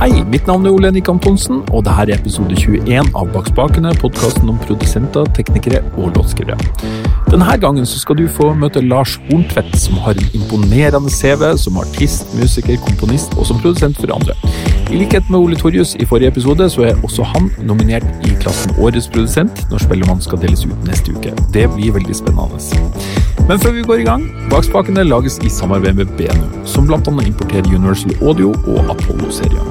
Hei, mitt navn er Ole Henrik Antonsen, og dette er episode 21 av Bak spakene, podkasten om produsenter, teknikere og låtskrivere. Denne gangen skal du få møte Lars Horntvedt, som har en imponerende CV som artist, musiker, komponist og som produsent for andre. I likhet med Ole Torjus i forrige episode, så er også han nominert i klassen Årets produsent når Spellemann skal deles ut neste uke. Det blir veldig spennende. Men før vi går i gang, Bakspakene lages i samarbeid med BNU, som bl.a. importerer Universal Audio og Apollo-serier.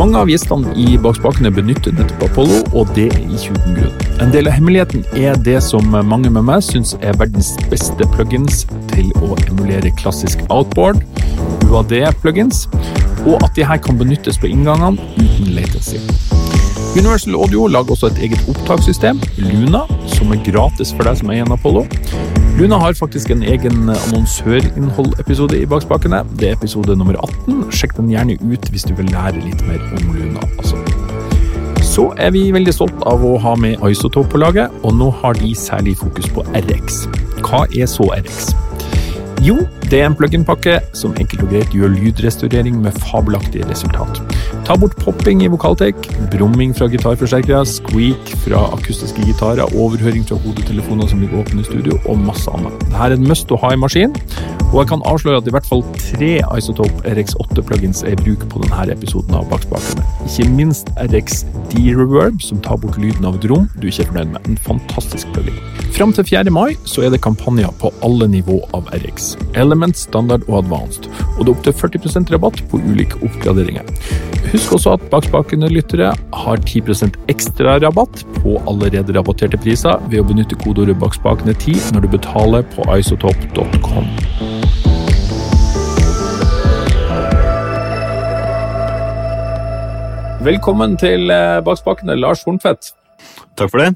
Mange av gjestene i Bakspakene benytter nettopp Apollo, og det er ikke uten grunn. En del av hemmeligheten er det som mange med meg syns er verdens beste plugins til å emulere klassisk outboard, UAD-plugins, og at de her kan benyttes på inngangene uten latency. Universal Audio lager også et eget opptakssystem, Luna, som er gratis for deg som eier en Apollo. Luna har faktisk en egen annonsørinnholdepisode i Bakspakene. Det er episode nummer 18. Sjekk den gjerne ut hvis du vil lære litt mer om Luna. Altså. Så er vi veldig stolt av å ha med Isotope på laget, og nå har de særlig fokus på RX. Hva er så RX? Jo, det er en plug-in-pakke som enkelt og greit gjør lydrestaurering med fabelaktige resultat. Ta bort popping i vokaltek, brumming fra gitarforsterkere, squeak fra akustiske gitarer, overhøring fra hodetelefoner som ligger åpne i studio, og masse annet. Dette er en must å ha i maskin, og jeg kan avsløre at i hvert fall tre Isotope RX8-plugins er i bruk på denne episoden av Bakspakene. Ikke minst RX D-Reverb, som tar bort lyden av et rom du ikke er fornøyd med. En fantastisk plugin. Fram til 4. mai så er det kampanjer på alle nivå av RX. Element, standard og advanced. Og det er opptil 40% rabatt på ulike oppgraderinger. Husk også at Bakspakene-lyttere har 10% ekstra rabatt på allerede rabatterte priser ved å benytte kodeordet bakspakene10 når du betaler på isotop.com. Velkommen til Bakspakene, Lars Horntvedt. Takk for det.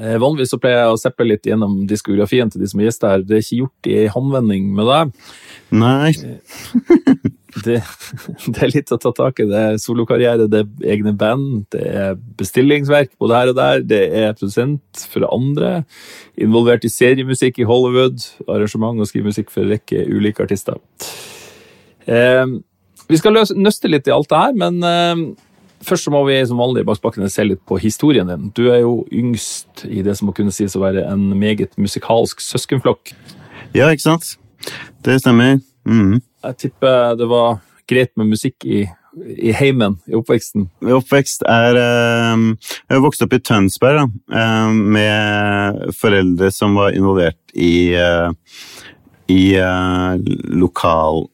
Eh, vanligvis så pleier jeg å seppe litt gjennom diskografien til de som er gjester her. Det er ikke gjort i håndvending med deg. Nei. det, det, er litt å ta tak i. Det er solokarriere, det er egne band, det er bestillingsverk både her og der. Det er produsent for andre. Involvert i seriemusikk i Hollywood. Arrangement og skrivemusikk for en rekke ulike artister. Eh, vi skal løse, nøste litt i alt det her, men eh, Først så må vi som vanlig bak spakene se litt på historien din. Du er jo yngst i det som må kunne sies å være en meget musikalsk søskenflokk. Ja, ikke sant? Det stemmer. Mm. Jeg tipper det var greit med musikk i, i heimen, i oppveksten? I oppvekst er uh, Jeg vokste opp i Tønsberg da, uh, med foreldre som var involvert i, uh, i lokal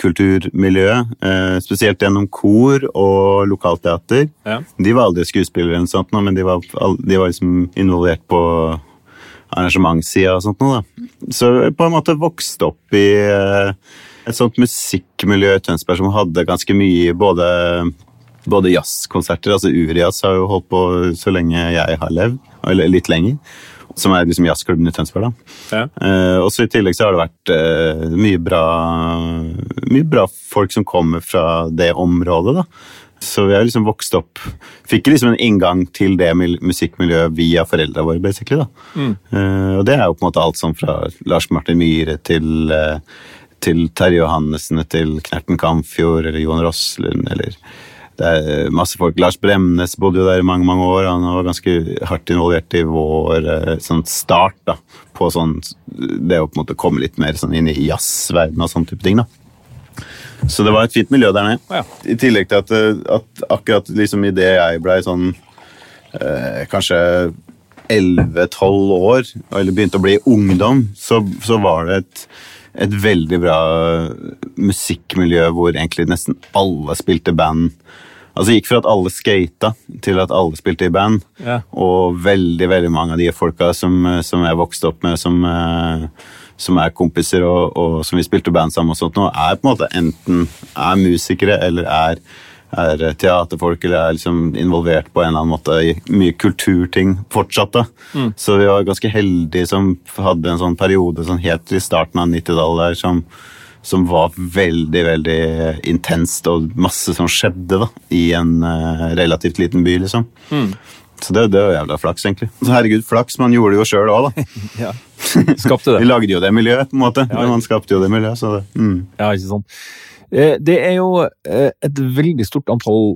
kulturmiljøet, eh, spesielt gjennom kor og lokalteater. Ja. De var aldri skuespillere, eller sånt, men de var, de var liksom involvert på arrangementssida og sånt. Da. Så på en måte vokste opp i eh, et sånt musikkmiljø i Tønsberg som hadde ganske mye både, både jazzkonserter, altså Urias har jo holdt på så lenge jeg har levd, eller litt lenger som er liksom jazzklubben i Tønsberg. da. Ja. Eh, og så I tillegg så har det vært eh, mye, bra, mye bra folk som kommer fra det området. da. Så vi har liksom vokst opp Fikk liksom en inngang til det musikkmiljøet via foreldra våre. basically da. Mm. Eh, og det er jo på en måte alt sånn fra Lars Martin Myhre til, til Terje Johannessen til Knerten Kamfjord eller Johan Rosslund eller det er masse folk. Lars Bremnes bodde jo der i mange mange år. Han var ganske hardt involvert i vår eh, sånn start da, på sånn, det å på en måte komme litt mer sånn inn i jazzverdenen og sånne type ting. da. Så det var et fint miljø der nede. Ja. I tillegg til at, eh, at akkurat liksom idet jeg blei sånn eh, kanskje 11-12 år, eller begynte å bli ungdom, så, så var det et et veldig bra musikkmiljø hvor egentlig nesten alle spilte band Altså gikk fra at alle skata til at alle spilte i band. Ja. Og veldig veldig mange av de folka som, som jeg vokste opp med, som, eh, som er kompiser og, og, som vi spilte band sammen, og sånt nå, er på en måte enten er musikere eller er, er teaterfolk eller er liksom involvert på en eller annen måte i mye kulturting fortsatt. da. Mm. Så vi var ganske heldige som hadde en sånn periode sånn helt i starten av 90-tallet der som som var veldig, veldig intenst, og masse som skjedde da, i en uh, relativt liten by, liksom. Mm. Så det, det var jævla flaks, egentlig. Så herregud, flaks. Man gjorde det jo sjøl òg, da. Ja. Skapte Vi lagde jo det miljøet, på en måte. Ja. Man skapte jo det miljøet, så det mm. Ja, ikke sant. Eh, Det er jo eh, et veldig stort antall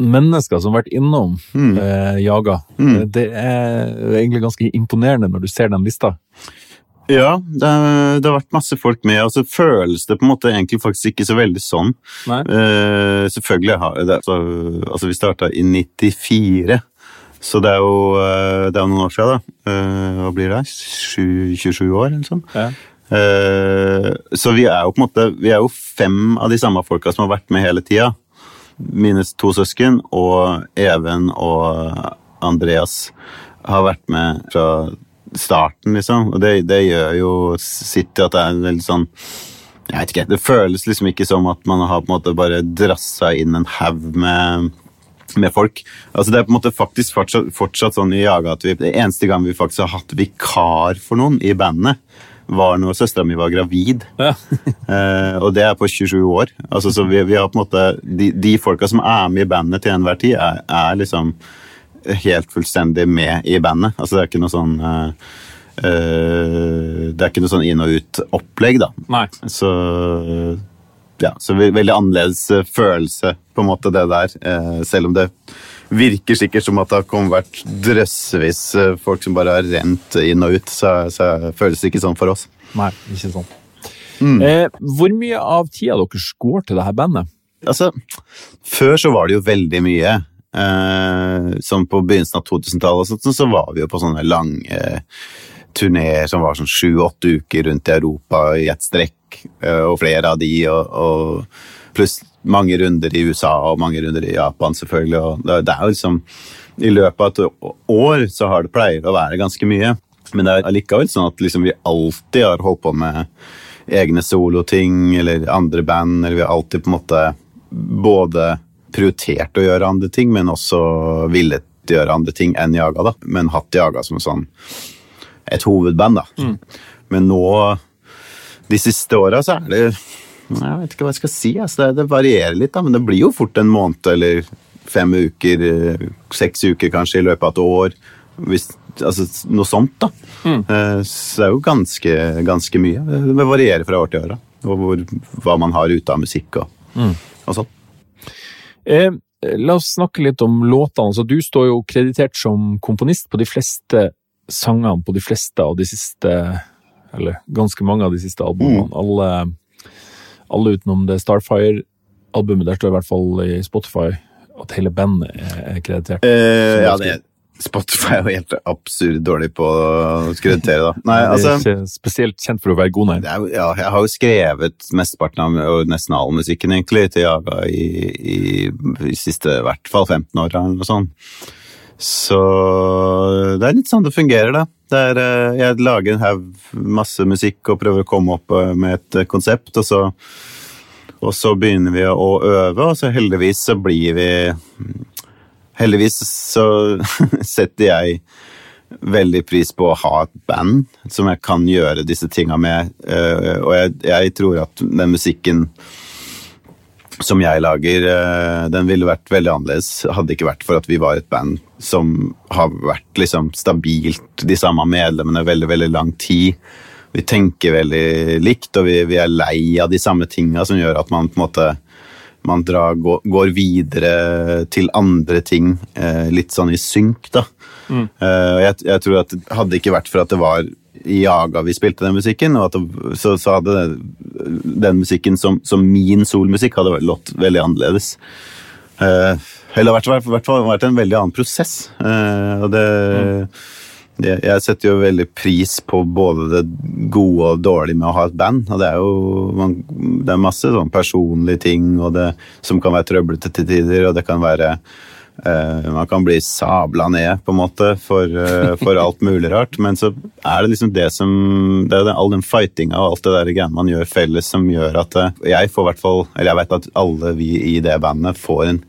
mennesker som har vært innom Mm. eh, Jaga. Mm. Eh, Det er egentlig ganske imponerende når du ser den lista. Ja, det, det har vært masse folk med, og så føles det på en måte egentlig faktisk ikke så veldig sånn. Eh, selvfølgelig har det så, Altså, vi starta i 94, så det er jo eh, det er noen år siden, da. Uh, hva blir det? Sju- 27 år, eller sånn? Ja. Uh, så vi er jo på en måte Vi er jo fem av de samme folka som har vært med hele tida. Mine to søsken og Even og Andreas har vært med fra starten, liksom. Og det, det gjør jo sitt til at det er veldig sånn Jeg vet ikke. Det føles liksom ikke som at man har på en måte bare drassa inn en haug med med folk. Altså Det er på en måte faktisk fortsatt, fortsatt sånn i Jaga at vi, det eneste gang vi faktisk har hatt vikar for noen i bandet, var når søstera mi var gravid. Ja. Eh, og det er på 27 år. Altså, så vi, vi har på en måte, de, de folka som er med i bandet til enhver tid, er, er liksom helt fullstendig med i bandet. Altså Det er ikke noe sånn eh, eh, Det er ikke noe sånn inn og ut-opplegg, da. Nei. Så ja, så veldig annerledes eh, følelse, på en måte, det der. Eh, selv om det virker sikkert som at det har kommet vært drøssevis eh, folk som bare har rent inn og ut, så, så føles det ikke sånn for oss. Nei, ikke sånn. Mm. Eh, hvor mye av tida deres går til det her bandet? Altså, før så var det jo veldig mye. Eh, som på begynnelsen av 2000-tallet og så var vi jo på sånne lange turneer som var sånn sju-åtte uker rundt i Europa i ett strekk, eh, og flere av de, og, og pluss mange runder i USA og mange runder i Japan, selvfølgelig. Og det, det er jo liksom I løpet av et år så har det pleier å være ganske mye, men det er allikevel sånn at liksom vi alltid har holdt på med egne soloting eller andre band, eller vi har alltid på en måte både prioritert å gjøre andre ting, men også villet gjøre andre ting enn Jaga, da. Men hatt Jaga som sånn et hovedband, da. Men nå, de siste åra, så er det Jeg vet ikke hva jeg skal si. Altså, det, varierer litt, da, men det blir jo fort en måned eller fem uker, eh, seks uker kanskje, i løpet av et år. Hvis, altså, noe sånt, da. Mm. Så det er jo ganske, ganske mye. Det varierer fra år til år, da. Og hvor, hva man har ute av musikk og, og sånn. Eh, la oss snakke litt om låtene. Altså, du står jo kreditert som komponist på de fleste sangene på de fleste av de siste Eller ganske mange av de siste albumene. Alle, alle utenom det Starfire-albumet. Der står i hvert fall i Spotify at hele bandet er er kreditert. Eh, ja, det, Spotify er jo helt absurd dårlig på å kreditere, da. Nei, Det er altså ikke spesielt kjent for å være god, nei. er, ja, jeg har jo skrevet mesteparten av og nesten all musikken egentlig til Jaga i, i, i siste i hvert fall 15 år eller noe sånt. Så det er litt sånn det fungerer, da. Det er, eh, jeg lager en haug masse musikk og prøver å komme opp eh, med et eh, konsept, og så, og så begynner vi å øve, og så heldigvis så blir vi Heldigvis så setter jeg veldig pris på å ha et band som jeg kan gjøre disse tinga med. eh, Og jeg, jeg tror at den musikken som jeg lager, eh, den ville vært veldig annerledes hadde ikke vært for at vi var et band som har vært liksom stabilt de samme medlemmene veldig, veldig lang tid. Vi tenker veldig likt, og vi, vi er lei av de samme tinga som gjør at man på en måte man drar, går, går videre til andre ting, eh, litt sånn i synk, da. Eh, og jeg, jeg tror at hadde det ikke vært for at det var i Jaga vi spilte den musikken, og at det, så, så hadde det, den musikken som, som min solmusikk hadde lått veldig annerledes. Eh, eller vært, vært, vært, vært en veldig annen prosess. Eh, og det jeg, jeg setter jo veldig pris på både det gode og dårlige med å ha et band. og Det er jo man, det er masse sånn personlige ting det, som kan være trøblete til tider, og det kan være eh, Man kan bli sabla ned på en måte for, eh, for alt mulig rart, men så er det liksom det som Det er all den fightinga og alt det der greiene man gjør felles, som gjør at eh, jeg får hvert fall Eller jeg vet at alle vi i det bandet får en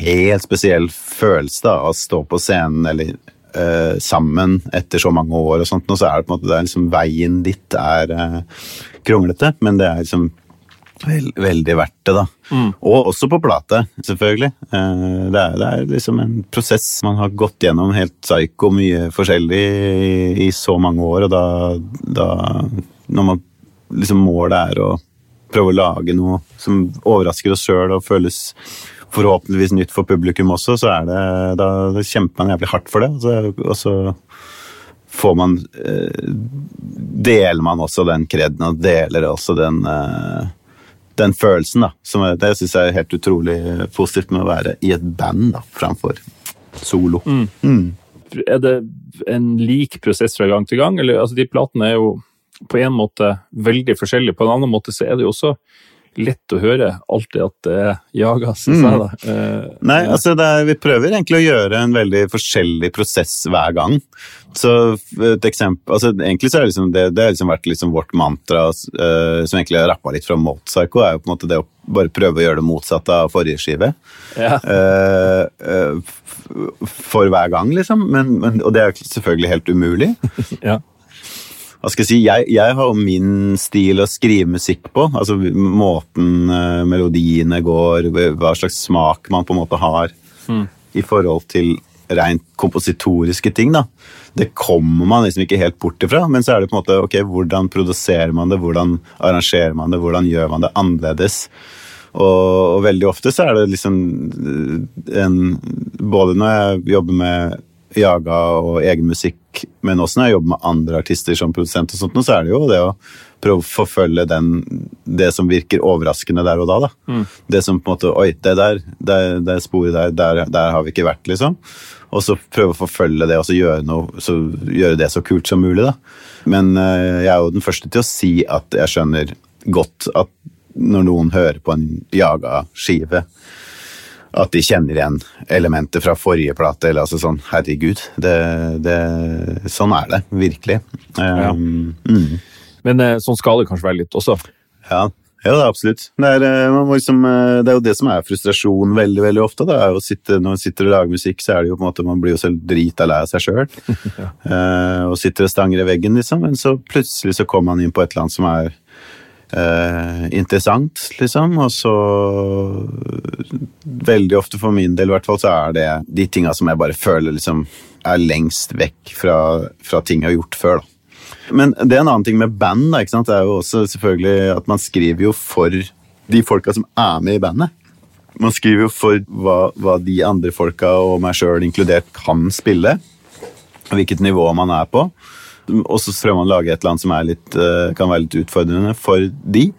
helt spesiell følelse da, av å stå på scenen eller eh, sammen etter så mange år og sånt, og så er det på en måte det liksom veien dit er eh, kronglete, men det er liksom vel, veldig verdt det, da. Og også på plate, selvfølgelig. Eh, det, er, det er liksom en prosess. Man har gått gjennom helt psyko mye forskjellig i, i så mange år, og da, da Når man liksom målet er å prøve å lage noe som overrasker oss sjøl og føles forhåpentligvis nytt for publikum også, så er det, da, kjemper man jævlig hardt for det. Og så, får man eh, Deler man også den kreden, og deler også den eh, den følelsen, da. Som det syns jeg er helt utrolig positivt med å være i et band da, framfor solo. Mm. Er det en lik prosess fra gang til gang? Eller, altså, de platene er jo på en måte veldig forskjellige. På en annen måte så er det jo også lett å høre alltid at det er jaga, syns jeg. da. Eh, Nei, altså er, vi prøver egentlig å gjøre en veldig forskjellig prosess hver gang. Så et eksempel, altså Egentlig så er det, liksom, det, det har liksom vært liksom vårt mantra, eh, som egentlig har rappa litt fra Mozarco, er jo på en måte det å bare prøve å gjøre det motsatte av forrige skive. Ja. Eh, for hver gang, liksom. Men, men, og det er selvfølgelig helt umulig. ja. Hva skal jeg si, jeg, jeg har jo min stil å skrive musikk på. Altså måten uh, melodiene går, hva slags smak man på en måte har i forhold til rent kompositoriske ting. da. Det kommer man liksom ikke helt bort ifra, men så er det på en måte, ok, hvordan produserer man det, hvordan arrangerer man det, hvordan gjør man det annerledes? Og, og veldig ofte så er det liksom eh, en Både når jeg jobber med Jaga og egen musikk, men også når jeg jobber med andre artister som produsent, og sånt, så er det jo det å prøve å forfølge den, det som virker overraskende der og da. da. Det som på en måte Oi, det der, det, det sporet der, der, der har vi ikke vært, liksom. Og så prøve å forfølge det og så gjøre, noe, så gjøre det så kult som mulig. da. Men øh, jeg er jo den første til å si at jeg skjønner godt at når noen hører på en Jaga-skive, at de kjenner igjen elementer fra forrige plate. eller altså sånn, Herregud, det, det, sånn er det virkelig. Ja. Um, mm, Men eh, sånn skal det kanskje være litt også. ja, ja, det absolutt. Det er, eh, liksom, eh, det er jo det som er frustrasjon veldig veldig ofte. Det er å sitte, når man sitter og lager musikk, så er det jo på en måte, man blir jo så drita lei av seg sjøl. og sitter og stanger i veggen, liksom. Men så plutselig så kommer man inn på et eller annet som er eh, interessant, liksom. Og så Veldig ofte for min del, i hvert fall, så er det de tinga som jeg bare føler liksom er lengst vekk fra, fra ting jeg har gjort før, da. Men det er en annen ting med band, da, ikke sant? det er jo også selvfølgelig at man skriver jo for de folka som er med i bandet. Man skriver jo for hva, hva de andre folka, og meg sjøl inkludert, kan spille. Hvilket nivå man er på. Og så prøver man å lage et eller annet som litt, eh, kan være litt utfordrende for de.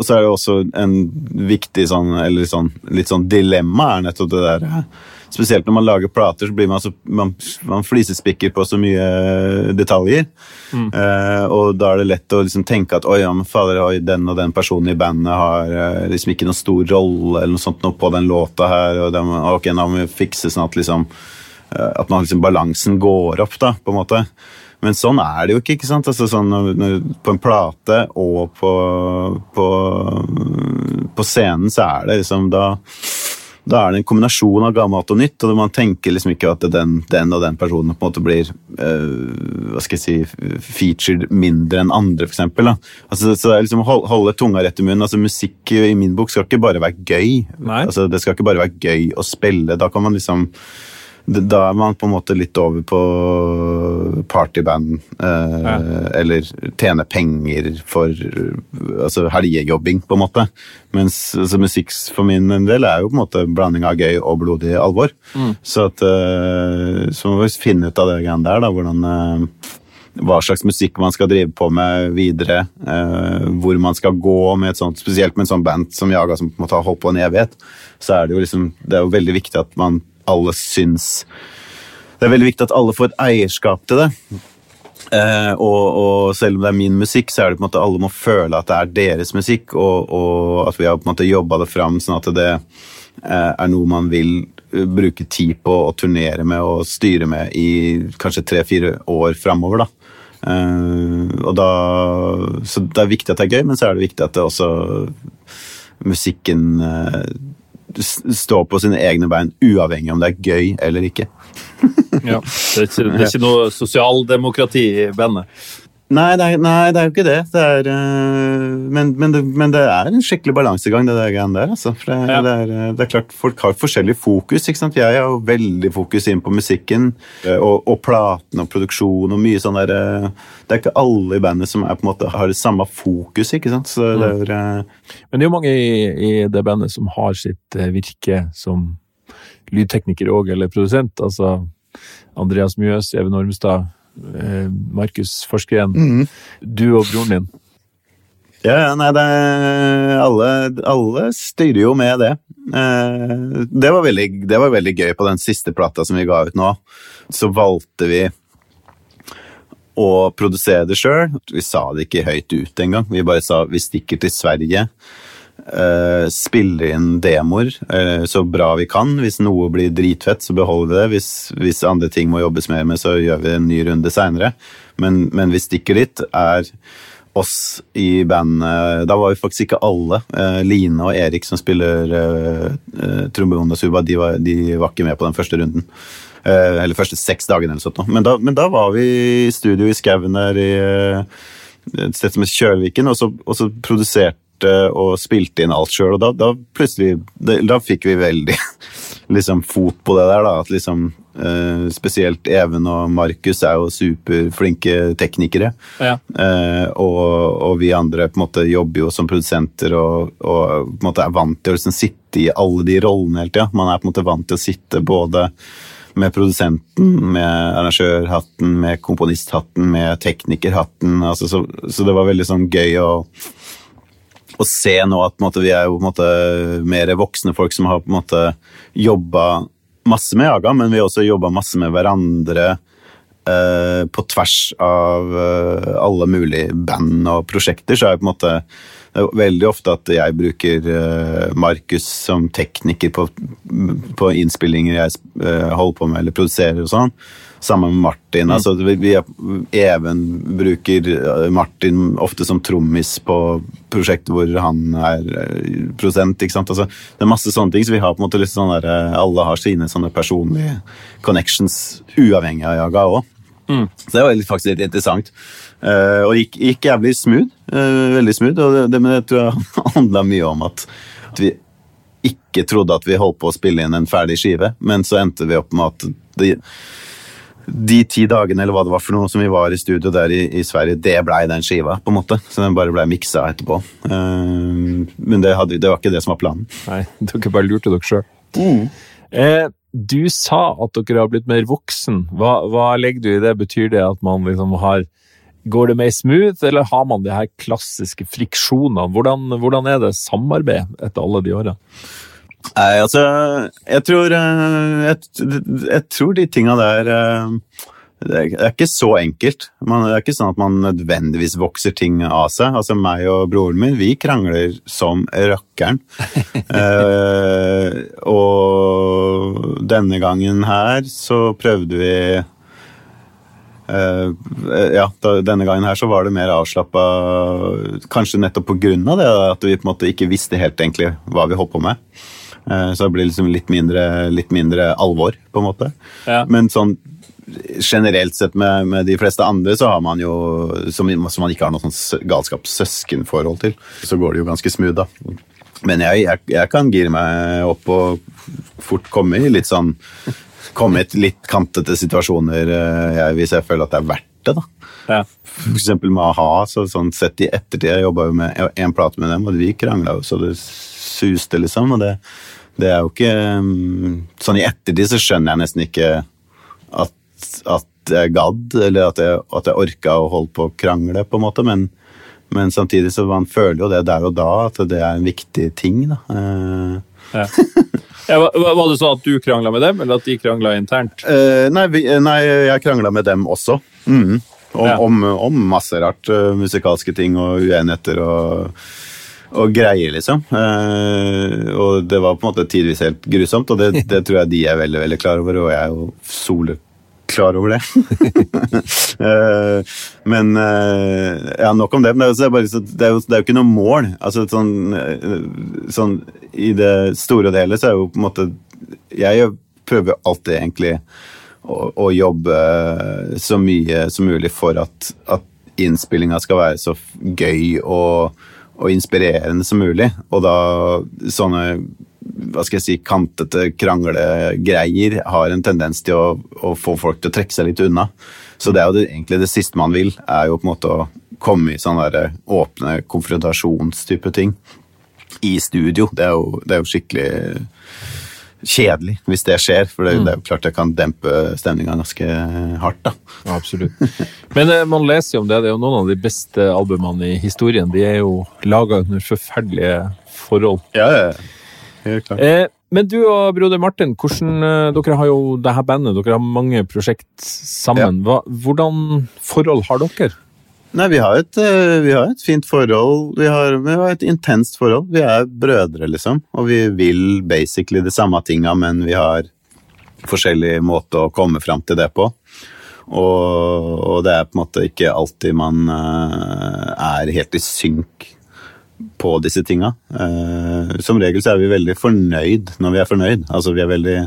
Og så er det også en viktig sånn, eller sånn, litt sånn dilemma er nettopp det der Spesielt når man lager plater, så blir man, så, man, man flisespikker på så mye detaljer. Eh, og da er det lett å liksom tenke at oi, ja, men fader, oi, den og den personen i bandet har eh, liksom ikke noen stor rolle eller noe sånt noe på den låta her. og den, ok, da må vi fikse sånn at liksom eh, at man liksom balansen går opp, da, på en måte. Men sånn er det jo ikke. ikke sant? Altså sånn På en plate og på, på, på scenen så er det liksom da da er det en kombinasjon av gammelt og nytt, og man tenker liksom ikke at den, den og den personen på en måte blir eh, hva skal jeg si, featured mindre enn andre, for eksempel. Da. Altså, så det er liksom hold- holde tunga rett i munnen. Altså, musikk i min bok skal ikke bare være gøy. Nei. Altså, det skal ikke bare være gøy å spille. Da kan man liksom da er man på en måte litt over på partyband, eh, Ja. eller tjene penger for altså helgejobbing, på en måte. Mens altså, musikk for min del er jo på en måte blanding av gøy og blodig alvor. Så, at, eh, så må vi finne ut av det greiene der, da, hvordan eh, hva slags musikk man skal drive på med videre, eh, hvor man skal gå med et sånt, spesielt med et sånt band som Jaga, som på en måte har holdt på en evighet, så er det jo liksom, det er jo veldig viktig at man alle syns Det er veldig viktig at alle får et eierskap til det. Eh, og, og selv om det er min musikk, så er det på en måte alle må føle at det er deres musikk, og, og at vi har på en måte jobba det fram sånn at det eh, er noe man vil eh, bruke tid på å turnere med og styre med i kanskje tre-fire år framover. Da. Og da, så det er viktig at det er gøy, men så er det viktig at det også musikken eh, s- står på sine egne bein, uavhengig om det er gøy eller ikke. Ja. Det, er ikke, det er ikke noe sosialdemokrati i bandet. Nei er, nei, det er jo ikke det. det er, uh, men, men, det, men, det, er en skikkelig balansegang, det der greiene der. Altså. Det, ja. det, er, det, er, klart, Folk har forskjellig fokus. ikke sant? Jeg har jo veldig fokus inn på musikken og, og platen og produksjon og mye sånn der uh, Det er ikke alle i bandet som er, på en måte, har det samme fokus, ikke sant? Så det mm. er, uh, men det er jo mange i, i, det bandet som har sitt virke som lydtekniker òg, eller produsent. altså Andreas Mjøs, Even Ormstad Eh, Markus Forskeren, mm. du og broren din. Ja, nei, det, alle, alle, styrer jo med det. Eh, det var, veldig, det var veldig gøy på den siste plata som vi ga ut nå. Så valgte vi å produsere det sjøl. Vi sa det ikke høyt ut engang. Vi bare sa vi stikker til Sverige. Uh, spiller inn demoer uh, så bra vi kan. Hvis noe blir dritfett, så beholder vi det. Hvis, hvis andre ting må jobbes mer med, så gjør vi en ny runde seinere. Men, men, vi stikker dit. Er oss i bandet Da var vi faktisk ikke alle. Uh, Line og Erik som spiller trombone og suba, de var, de var, ikke med på den første runden. eller første seks dagene eller sånt. Men da, var vi i studio i skauen der i et sted som heter Kjølviken, og så, og så produserte og spilte inn alt sjøl, og da, da plutselig da, fikk vi veldig liksom fot på det der, da. At liksom eh, Spesielt Even og Markus er jo superflinke teknikere. Ja. Eh, og, og, vi andre på en måte jobber jo som produsenter og, og på en måte er vant til å liksom sitte i alle de rollene hele tida. Man er på en måte vant til å sitte både med produsenten, med arrangørhatten, med komponisthatten, med teknikerhatten. Altså, så, så, det var veldig sånn gøy å å se nå at måte, vi er jo måte, mer voksne folk som har på en måte jobba masse med Jaga, men vi har også jobba masse med hverandre eh, på tvers av eh, alle mulige band og prosjekter. Så er det på en måte det er veldig ofte at jeg bruker uh, Markus som tekniker på, på innspillinger jeg uh, holder på med eller produserer og sånn. Sammen med Martin. Mm. altså vi, vi, Even bruker eh, Martin ofte som trommis på prosjekter hvor han er prosent. ikke sant? Altså, det er masse sånne ting, så vi har på en måte litt sånn der, alle har sine sånne personlige connections uavhengig av Jaga òg. Mm. Så det var faktisk litt interessant. Uh, og gikk, gikk, jævlig smooth. Uh, veldig smooth. Og det, det, jeg tror det handla mye om at, at, vi ikke trodde at vi holdt på å spille inn en ferdig skive, men så endte vi opp med at det, de ti dagene eller hva det var for noe som vi var i studio der i, i Sverige, det blei den skiva. på en måte. Så den bare blei miksa etterpå. Uh, men det, hadde, det, var ikke det som var planen. Nei, Dere bare lurte dere sjøl. Mm. Eh, du sa at dere har blitt mer voksen. Hva, hva, legger du i det? Betyr det at man liksom har Går det mer smooth, eller har man de her klassiske friksjonene? Hvordan, hvordan er det samarbeid etter alle de årene? Nei, altså Jeg tror eh, Jeg, jeg tror de tinga der eh, det er ikke så enkelt. Man, det er ikke sånn at man nødvendigvis vokser ting av seg. Altså Meg og broren min vi krangler som rakkeren. eh, og denne gangen her så prøvde vi eh, ja, da, denne gangen her så var det mer avslappa, kanskje nettopp på grunn av det, at vi på en måte ikke visste helt egentlig hva vi holdt på med. Uh, så det blir liksom litt mindre, litt mindre alvor, på en måte. Ja. Men sånn generelt sett med, med, de fleste andre, så har man jo Som, som man ikke har noe sånn galskapssøskenforhold til, så går det jo ganske smooth, da. Men jeg, jeg, jeg kan gire meg opp og fort komme i litt sånn Komme i litt kantete situasjoner eh, jeg, hvis jeg føler at det er verdt det. da. Ja. For eksempel med a-ha. Så sånn sett i ettertid Jeg jobba jo med en plate med dem, og vi krangla jo så det suste, liksom. Og det, det, er jo ikke mm, Sånn i ettertid så skjønner jeg nesten ikke at, at jeg gadd, eller at jeg, at jeg orka å holde på å krangle, på en måte. Men, men samtidig så man føler jo det der og da, at det er en viktig ting. da. Eh. Ja. Ja, var det sånn at du krangla med dem, eller at de krangla internt? Uh, nei, vi, nei, jeg krangla med dem også. Mm. Om, ja. om, om, masse rart. Uh, musikalske ting og uenigheter og, og greier, liksom. Uh, og det var på en måte tidvis helt grusomt, og det, det, tror jeg de er veldig veldig klar over, og jeg er jo soleklar over det. men ja, nok om det. Men det er, bare, det er, jo, det er jo ikke noe mål. Altså, sånn, sånn i det store og hele så er jo på en måte Jeg prøver alltid egentlig å, å jobbe så mye som mulig for at, at innspillinga skal være så gøy og, og inspirerende som mulig. Og da sånne hva skal jeg si, kantete kranglegreier har en tendens til å, å få folk til å trekke seg litt unna. Så det er jo det, egentlig det siste man vil, er jo på en måte å komme i sånne der åpne konfrontasjonstype ting i studio. Det er jo, det er jo skikkelig kjedelig hvis det skjer, for det, det er jo klart det kan dempe stemninga ganske hardt. da. Ja, absolutt. Men eh, man leser jo om det. Det er jo noen av de beste albumene i historien. De er jo laga under forferdelige forhold. Ja, ja, ja. Helt klart. Eh, men du og broder Martin, hvordan, eh, dere har jo det her bandet, dere har mange prosjekt sammen. Hva, hvordan forhold har dere? Nei, vi har, et, eh, vi har et fint forhold. Vi har, vi har et intenst forhold. Vi er brødre, liksom. Og vi vil basically de samme tinga, men vi har forskjellig måte å komme fram til det på. Og, og det er på en måte ikke alltid man eh, er helt i synk på disse tinga. Eh, som regel så er vi veldig fornøyd når vi er fornøyd. Altså vi er veldig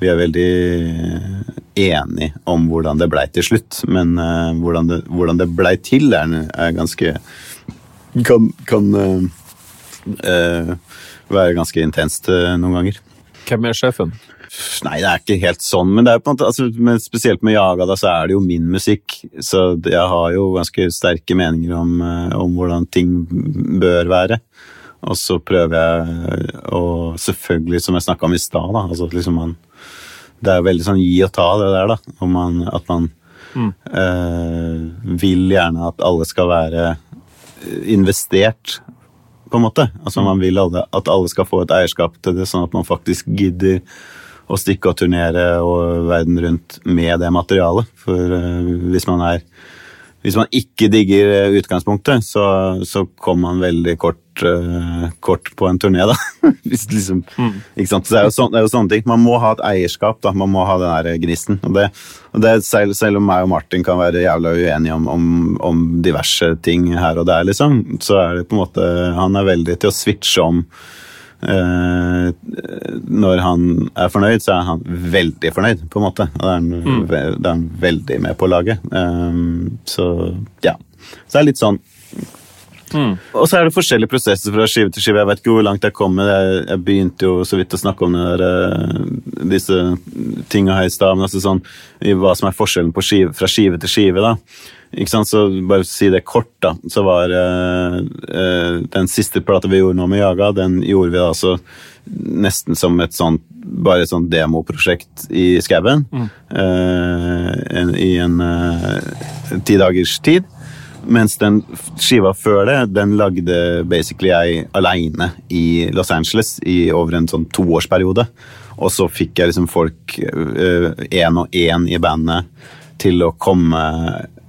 vi er veldig enige om hvordan det blei til slutt, men uh, hvordan, det, hvordan det blei til, er, er ganske Kan, kan uh, eh, være ganske intenst eh, noen ganger. Hvem er sjefen? Nei, det er ikke helt sånn, men, det er på en måte, altså, men spesielt med Jaga da, så er det jo min musikk. Så jeg har jo ganske sterke meninger om, eh, om hvordan ting bør være. Og så prøver jeg å Selvfølgelig, som jeg snakka om i stad, da. Altså, liksom man, det er veldig sånn gi og ta, det der, da. Om man, at man eh, vil gjerne at alle skal være investert, på en måte. Altså Man vil alle, at alle skal få et eierskap til det, sånn at man faktisk gidder å stikke og turnere og verden rundt med det materialet. For øh, hvis man er hvis man ikke digger eh, utgangspunktet, så, så kommer man veldig kort, uh, kort på en turné, da. Liksom, sant? Så det er, jo sånne, sånne ting. Man må ha et eierskap, da. Man må ha den der gnisten. Og det, og det selv, selv om meg og Martin kan være jævla uenige om, om, om diverse ting her og der, liksom, så er det på en måte Han er veldig til å switche om. Eh, når han er fornøyd, så er han veldig fornøyd, på en måte. Da er han, er han veldig med på laget. Eh, så ja. Så det er litt sånn Og så er det forskjellige prosesser fra skive til skive. Jeg vet ikke hvor langt jeg kom med det. Jeg, begynte jo så vidt å snakke om der, eh, disse tinga her i stad. Men altså sånn, hva som er forskjellen på skive, fra skive til skive. da. Ikke sant, så Bare si det kort, da. Så var uh, uh, den siste plata vi gjorde nå med Jaga, den gjorde vi da altså nesten som et sånt bare et sånt demoprosjekt i skauen. Mm. Uh, I en ti dagers tid. Mens den skiva før det, den lagde basically jeg aleine i Los Angeles i over en sånn toårsperiode. Og så fikk jeg liksom folk én og én i bandet til å komme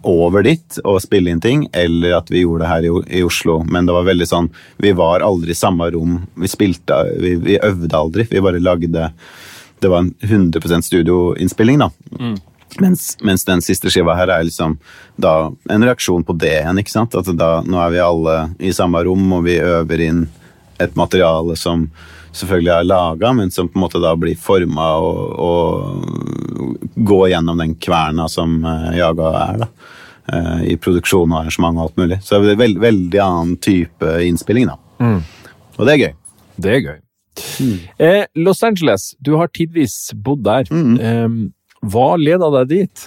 over dit og spille inn ting, eller at vi gjorde det her i, i Oslo. Men det var veldig sånn Vi var aldri i samme rom. Vi spilte Vi, vi øvde aldri. Vi bare lagde Det var en 100% studioinnspilling, da. Mens, mens den siste skiva her er liksom da en reaksjon på det igjen. ikke sant? At da, nå er vi alle i samme rom, og vi øver inn et materiale som selvfølgelig er laga, men som på en måte da blir forma og, og gå gjennom den kverna som eh, Jaga er. da. eh, I produksjon og arrangement og alt mulig. Så det er veld, veldig annen type innspilling, da. Og det er gøy. Det er gøy. Eh, Los Angeles, du har tidvis bodd der. Eh, hva leda deg dit?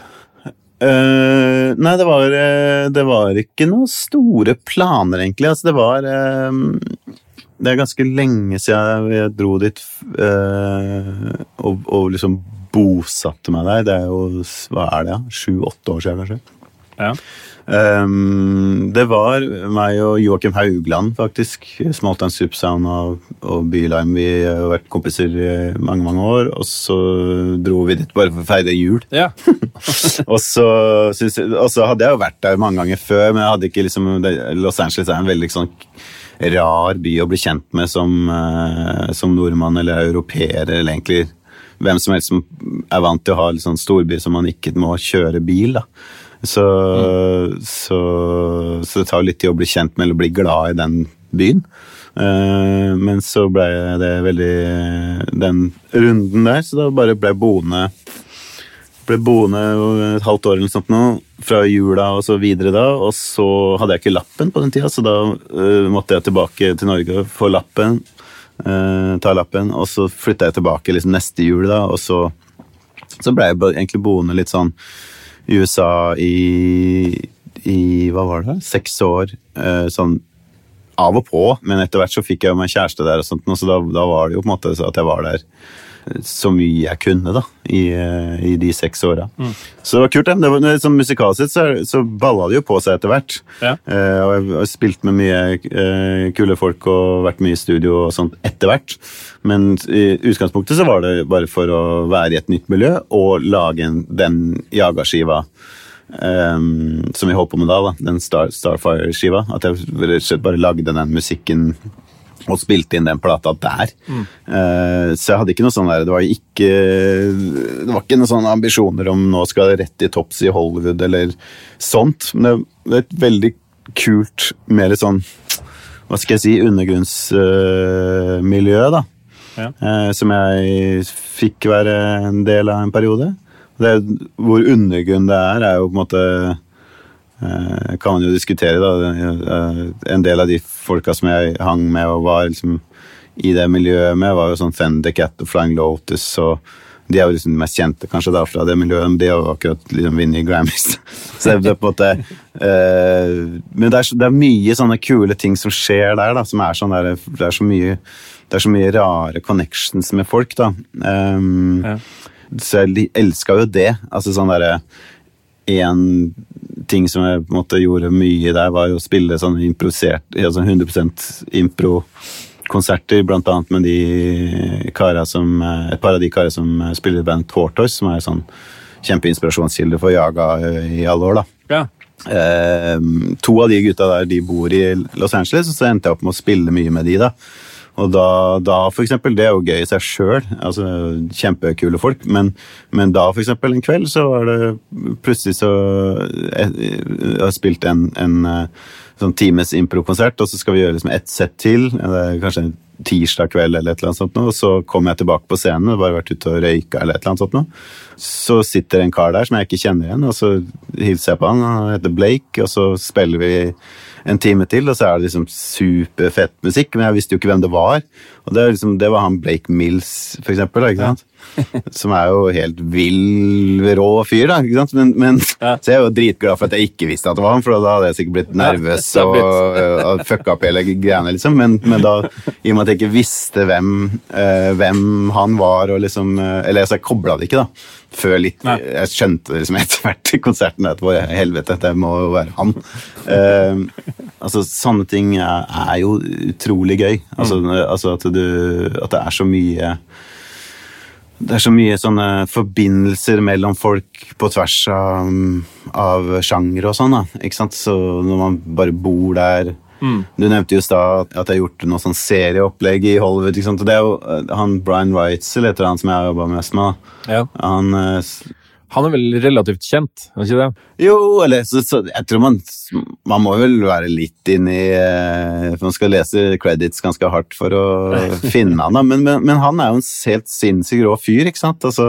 Eh, nei, det var, eh, det var ikke noen store planer, egentlig. Altså, det var Det er ganske lenge siden jeg dro dit og, og liksom bosatte meg der. Det er jo Hva er det, ja? Sju-åtte år siden, kanskje. Ja. Um, det var meg og Joakim Haugland, faktisk. Smalltown Sound og, og Bylime. Vi har vært kompiser i mange mange år. Og så dro vi dit bare for å feire jul. Ja. og, så, jeg, og så hadde jeg jo vært der mange ganger før, men jeg hadde ikke liksom Los Angeles er en veldig sånn rar by å bli kjent med som, eh, som nordmann eller europeer, eller egentlig hvem som helst som er vant til å ha litt sånn storby som man ikke må kjøre bil. da. Så, så, så det tar litt tid å bli kjent med eller bli glad i den byen. Uh, men så ble det veldig den runden der, så da bare ble boende ble boende et halvt år eller sånt nå, fra jula og så videre da, og så hadde jeg ikke lappen på den tida, så da uh, måtte jeg tilbake til Norge og få lappen. Øh, ta lappen, og så flytta jeg tilbake liksom neste jul, da, og så, så ble jeg egentlig boende litt sånn i USA i, i hva var det, seks år. Uh, sånn av og på, men etter hvert så fikk jeg jo meg kjæreste der, og sånt, og så da, da var det jo på en måte at jeg var der så mye jeg kunne da, i, eh, i de seks åra. Så det var kult. det. var, sånn Musikalsk sett så, så balla det jo på seg etter hvert. Ja. Eh, og jeg har spilt med mye eh, kule folk og vært mye i studio og sånt etter hvert. Men i utgangspunktet så var det bare for å være i et nytt miljø og lage en, den Jaga-skiva. ehm, som vi holdt på med da, da den Star, Starfire-skiva. At jeg bare lagde den musikken og spilte inn den plata der. Eh, så jeg hadde ikke noe sånn der, det var ikke det var ikke noen sånne ambisjoner om nå skal jeg rett i topps i Hollywood eller sånt. Men det er et veldig kult, mer sånn hva skal jeg si, undergrunnsmiljø, da. Ja. Uh, som jeg fikk være en del av en periode. Det, hvor undergrunn det er, er jo på en måte kan man jo diskutere, da. Eh, En del av de folka som jeg hang med og var liksom i det miljøet med, var jo sånn Fender Cat og Flying Lotus. og de er jo liksom de mest kjente kanskje da fra det miljøet, men de har jo akkurat liksom vunnet Grammys. Så det er på en måte eh, Men det er, så- det er mye sånne kule ting som skjer der, da, som er sånn der, det er så mye det er så mye rare connections med folk, da. Um, Ja. Så jeg elska jo det. Altså sånn derre En ting som jeg på en måte gjorde mye der, var jo å spille sånne improvisert altså 100% impro-konserter, blant annet med de kara som Et par av de kara som spiller i bandet Tortoise, som er sånn kjempeinspirasjonskilde for Jaga eh, i alle år, da. Ja. Eh, to av de gutta der de bor i Los Angeles, og så endte jeg opp med å spille mye med de. da. Og da, da for eksempel, Det er jo gøy i seg sjøl, altså, kjempekule folk, men, men da for eksempel en kveld så var det plutselig så Jeg, jeg har spilt en, en eh, sånn times improkonsert, og så skal vi gjøre liksom ett sett til. Kanskje en tirsdag kveld eller et eller annet sånt, og så kommer jeg tilbake på scenen bare vært ute og røyka eller et eller annet sånt. Så sitter en kar der som jeg ikke kjenner igjen, og så hilser jeg på han. Han heter Blake, og så spiller vi en time til, og så er det liksom superfett musikk, men jeg visste jo ikke hvem det var. Og det, liksom, det var han Blake Mills, for eksempel. Da, ikke sant? Som er jo helt vill, rå fyr, da. ikke sant? Men, men, Ja. Så jeg er jo dritglad for at jeg ikke visste at det var han, for da hadde jeg sikkert blitt nervøs det og, har og fucka opp hele greiene, liksom. Men, men da, i og med at jeg ikke visste hvem, uh, hvem han var, og liksom uh, Eller altså, jeg kobla det ikke, da. Før litt Nei. Jeg skjønte det liksom etter hvert i konserten at helvete, det må jo være han. Uh, altså, sånne ting er, er jo utrolig gøy. Altså, altså at, du, at det er så mye det er så mye sånne forbindelser mellom folk på tvers av, av sjanger og sånn. da, ikke sant? Så når man bare bor der Du nevnte jo i stad at jeg har gjort noe sånn serieopplegg i Hollywood. ikke sant? Og det er jo eh, han Brian Weitzel heter han som jeg har jobba mest med. Ja. Han eh, Han er vel relativt kjent, er ikke det? Jo, eller så, så jeg tror man Man må vel være litt inni eh, for Man skal lese credits ganske hardt for å finne han, da. Men, men, men han er jo en helt sinnssykt rå fyr, ikke sant? Altså,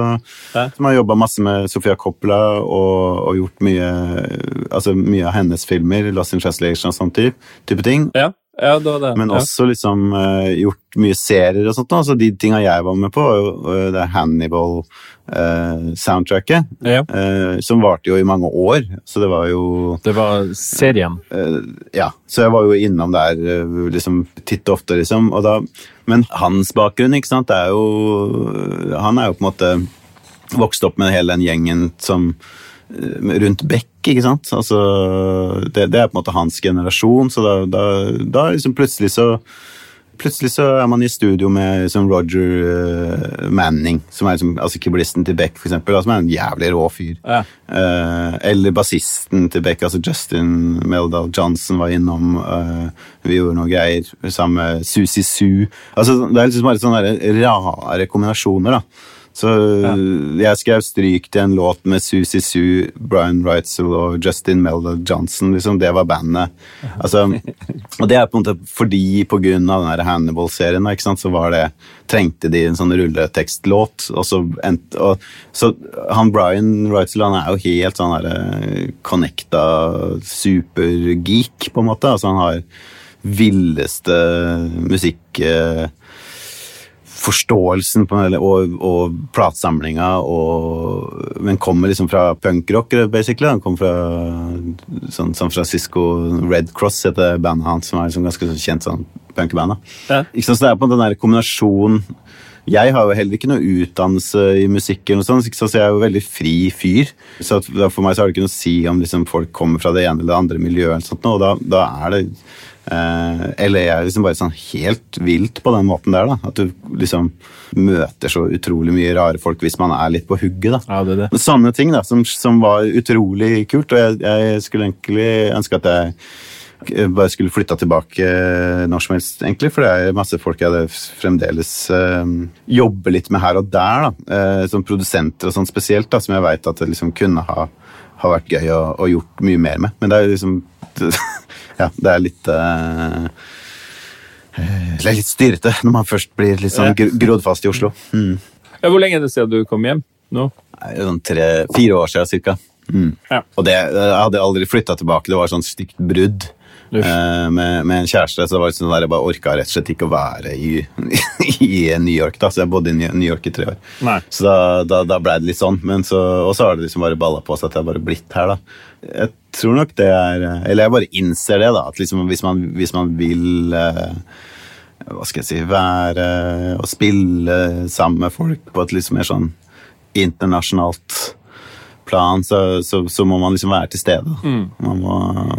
Ja. Som har jobba masse med Sofia Coppola og, og gjort mye Altså mye av hennes filmer, Lost in Translation og sånn type, type ting. Ja, ja det var det. Men også liksom uh, gjort mye serier og sånt. da. Altså De tinga jeg var med på, var eh, det Hannibal-soundtracket. Ja. uh, som varte jo i mange år. Så det var jo Det var serien. Eh, ja, så jeg var jo innom der eh, liksom titt og ofte, liksom. Og da, men hans bakgrunn, ikke sant, det er jo Han er jo på en måte vokst opp med hele den gjengen som eh, rundt Beck, ikke sant. Altså, det, det er på en måte hans generasjon, så da, da, da liksom plutselig så Plutselig så er man i studio med liksom Roger eh, Manning, som er liksom, altså keyboardisten til Beck, for eksempel, som er en jævlig rå fyr. Ja. Eh, eller bassisten til Beck, altså Justin Meldal Johnson var innom. eh, vi gjorde noe greier sammen med Susi Su. Altså, det er liksom bare sånne rare kombinasjoner. da. Så jeg skrev stryk til en låt med Susi Sue, Brian Reitzel og Justin Meldal Johnson. Liksom, det var bandet. Altså, og det er på en måte fordi på grunn av den Hannibal-serien så var det, trengte de en sånn rulletekstlåt. Og så, ent, og, så han Brian Reitzel han er jo helt sånn her eh, connecta supergeek, på en måte. Altså han har villeste musikk... Eh, forståelsen på, og, og platesamlinga, men kommer liksom fra punkrock, basically. Han kommer fra sånn San Francisco Red Cross, heter bandet hans, som er liksom ganske kjent sånn punkband. Ja. Så det er på den der kombinasjonen jeg har jo heller ikke noe utdannelse i musikk, eller noe sånt, så jeg er jo veldig fri fyr. Så For meg så har det ikke noe å si om liksom folk kommer fra det ene eller det andre miljøet, sånt, og da, da er det Eh, jeg er liksom bare sånn helt vilt på den måten der. da, At du liksom møter så utrolig mye rare folk hvis man er litt på hugget. da. Ja, det det. Sånne ting da, som, som, var utrolig kult. Og jeg, jeg skulle egentlig ønske at jeg bare skulle flytta tilbake når som helst, egentlig. For det er masse folk jeg fremdeles øh, jobber litt med her og der. da, øh, Som produsenter og sånn spesielt, da, som jeg veit at jeg liksom kunne ha, ha vært gøy å, og gjort mye mer med. Men det er liksom ja, det er litt uh, Det er litt styrete når man først blir litt sånn grodd fast i Oslo. Mm. Ja, hvor lenge er det siden du kom hjem nå? Sånn tre-fire år siden cirka. Mm. Ja. Og det, jeg hadde aldri flytta tilbake. Det var sånn stygt brudd. Uh, med, med, en kjæreste, så det var sånn der jeg bare orka rett og slett ikke å være i, i New York. da, Så jeg bodde i New York i tre år. Nei. Så da, da, da ble det litt sånn. Men så, og så har det liksom bare balla på seg at jeg bare blitt her. da. Jeg tror nok det er Eller jeg bare innser det, da. At liksom hvis man, hvis man vil eh, Hva skal jeg si Være og spille sammen med folk på et litt mer sånn internasjonalt plan, så, så, så, må man liksom være til stede. Mm. Man må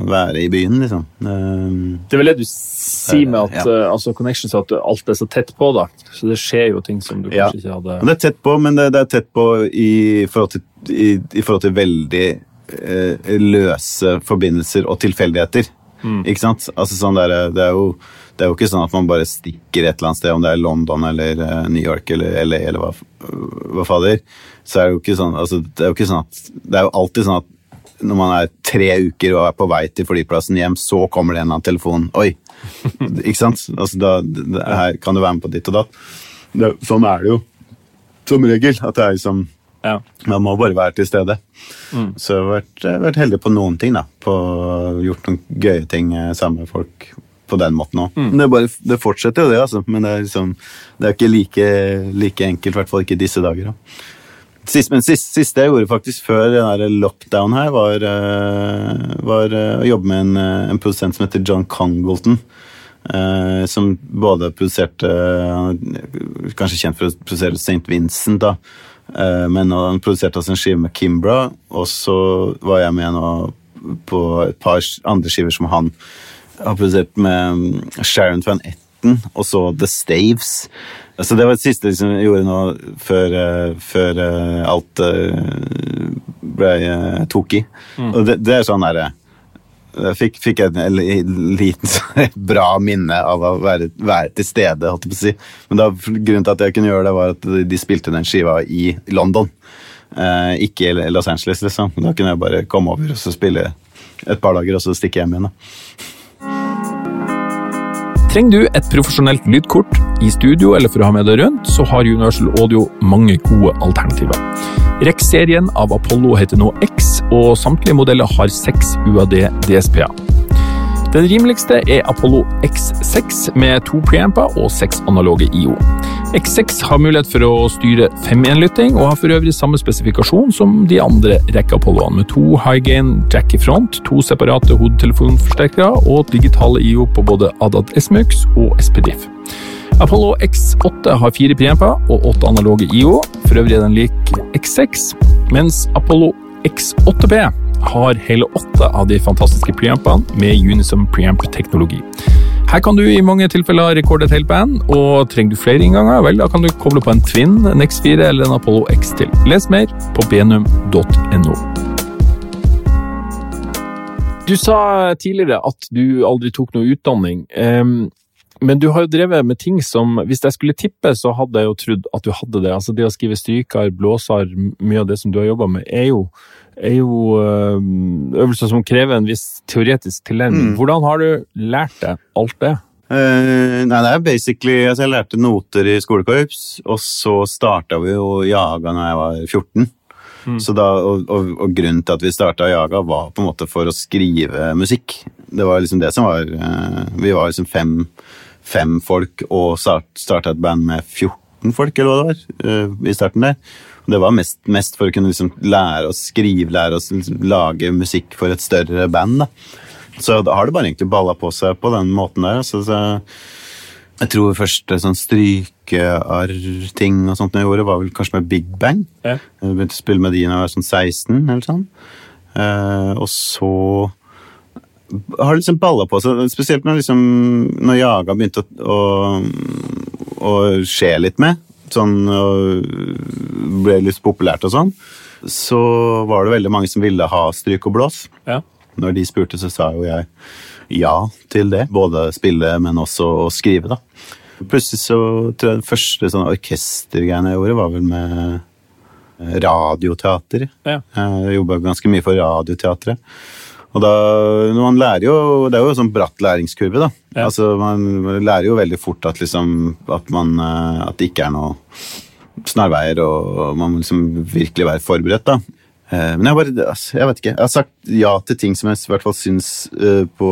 være i byen, liksom. Um, det er vel det du sier med at ja. uh, altså Connections at alt er så tett på, da. Så det skjer jo ting som du kanskje ikke hadde Det er tett på, men det, det er tett på i forhold til, i, i forhold til veldig uh, løse forbindelser og tilfeldigheter. Mm. Ikke sant? Altså sånn der, det, er jo, det er jo ikke sånn at man bare stikker et eller annet sted, om det er London eller uh, New York eller LA eller hva, hva fader så er det jo ikke sånn altså, det er jo ikke sånn at Det er jo alltid sånn at når man er tre uker og er på vei til flyplassen hjem, så kommer det en eller annen telefon. Oi! ikke sant? Altså, da, det, her kan du være med på ditt og datt. Det, sånn er det jo som regel. At det er liksom ja. Man må bare være til stede. Mm. Så jeg har vært, jeg har vært, heldig på noen ting. da, på Gjort noen gøye ting sammen med folk på den måten òg. Mm. Det, det, fortsetter jo, det, altså. Men det er, liksom, det er ikke like, like enkelt, i hvert fall ikke i disse dager. Da. Sist, men sist, siste jeg gjorde faktisk før den lockdown her, var, eh, var, eh, å jobbe med en, eh, en, produsent som heter John Congleton. Eh, som både produserte Kanskje kjent for å produsere St. Vincent, da. Eh, men han produserte også en skive med Kimbra, og så var jeg med nå på et par andre skiver som han har produsert med mm, Sharon Van Etten, og så The Staves. Altså, det var det siste liksom, jeg gjorde nå før, uh, før uh, alt uh, ble tok i. Mm. Og det, det, er sånn derre Jeg fikk, fikk et en liten bra minne av å være, være til stede, holdt jeg på å si. Men da, grunnen til at jeg kunne gjøre det, var at de spilte den skiva i London. ikke i Los Angeles, liksom. Da kunne jeg bare komme over og så spille et par dager, og så stikke hjem igjen. da. Trenger du et profesjonelt lydkort i studio eller for å ha med deg rundt, så har Universal Audio mange gode alternativer. REC-serien av Apollo heter nå X, og samtlige modeller har seks UAD DSP-er. Den rimeligste er Apollo X6 med to preamper og seks analoge IO. X6 har mulighet for å styre 5.1-lytting, og har for øvrig samme spesifikasjon som de andre rekke Apolloene, med to high gain jack i front, to separate hodetelefonforsterkere og digitale IO på både ADAT SMUX og SPDIF. Apollo X8 har fire preamper og åtte analoge IO, for øvrig er den lik X6, mens Apollo X8P har hele åtte av de fantastiske preampene med Unison preamp-teknologi. Her kan du i mange tilfeller rekorde et helt band, og trenger du flere innganger, vel, da kan du koble på en Twin, en X4 eller en Apollo X til. Les mer på benum.no. Du sa tidligere at du aldri tok noe utdanning. Men du har jo drevet med ting som Hvis jeg skulle tippe, så hadde jeg jo trodd at du hadde det. Altså Det å skrive stryker, blåser, mye av det som du har jobba med, er jo, er jo øh, øvelser som krever en viss teoretisk tilnærming. Mm. Hvordan har du lært deg alt det? Uh, nei, det er basically altså Jeg lærte noter i skolekorps, og så starta vi jo Jaga når jeg var 14. Mm. Så da, og, og, og grunnen til at vi starta Jaga, var på en måte for å skrive musikk. Det var liksom det som var eh, Vi var liksom fem, fem folk og start, starta et band med 14 folk, eller hva det var, uh, i starten der. Og Det var mest, mest for å kunne liksom lære oss skrive, lære oss liksom lage musikk for et større band. da. Så da har det bare egentlig balla på seg på den måten der. Altså, så jeg tror første sånn strykearr-ting og sånt jeg gjorde, var vel kanskje med Big Bang. Ja. Jeg begynte å spille med de da jeg var sånn 16 eller sånn. Uh, og så har liksom balla på seg, spesielt når, liksom, når Jaga begynte å, å, å skje litt med, sånn, og ble litt populært og sånn, så var det veldig mange som ville ha stryk og blås. Ja. Når de spurte, så sa jo jeg ja til det. Både spille, men også å skrive, da. Plutselig så tror jeg den første sånn orkestergreiene jeg gjorde, var vel med eh, radioteater. Ja. Jeg jobba ganske mye for Radioteatret. Og da, man lærer jo, Det er jo en sånn bratt læringskurve. da. Ja. Altså, Man lærer jo veldig fort at, liksom, at, man, eh, at det ikke er noe snarveier, og man må liksom virkelig være forberedt. da. Eh, Men jeg bare, altså, jeg vet ikke. Jeg har sagt ja til ting som jeg i hvert fall syns eh, på,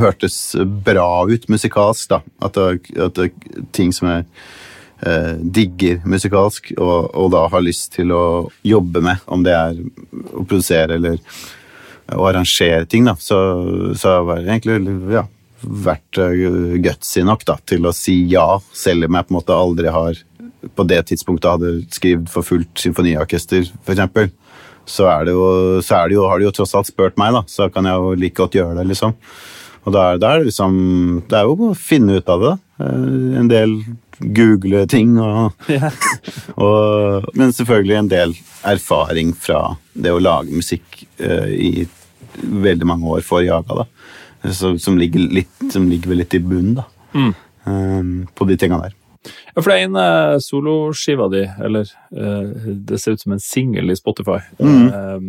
hørtes bra ut musikalsk. da. At det, at det er ting som jeg eh, digger musikalsk, og, og da har lyst til å jobbe med. Om det er å produsere eller å arrangere ting, da. Så, så har det egentlig ja, vært uh, gutsy nok da, til å si ja, selv om jeg på en måte aldri har på det tidspunktet hadde skrevet for fullt symfoniorkester, f.eks. Så, er det jo, så er det jo, har de jo tross alt spurt meg, da, så kan jeg jo like godt gjøre det. liksom. Og da er, da er det liksom Det er jo å finne ut av det. da. Eh, En del google ting og Ja. og, men selvfølgelig en del erfaring fra det å lage musikk eh, i veldig mange år for Jaga. da. Så, som, ligger litt, som ligger litt i bunnen da. Mm. Um, på de tinga der. Ja, for det er en uh, soloskiva di, eller uh, det ser ut som en singel i Spotify, eh,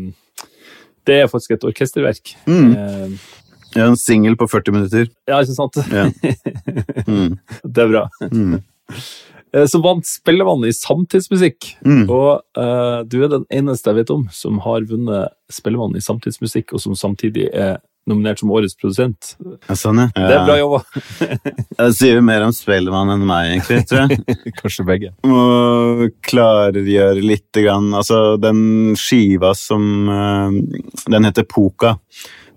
det er faktisk et orkesterverk. Mm. Eh, Jeg en singel på 40 minutter. ja, ikke sant? Ja. Mm. Det er bra. Eh, vant Spellemann i samtidsmusikk, Mm. og uh, du er den eneste jeg vet om som har vunnet Spellemann i samtidsmusikk, og som samtidig er nominert som årets produsent. Ja, sånn, ja. Det er bra jobba. Det sier jo mer om Spellemann enn meg, egentlig, tror jeg. Kanskje begge. Må klargjøre litt grann. Altså, den skiva som eh, Den heter Poka.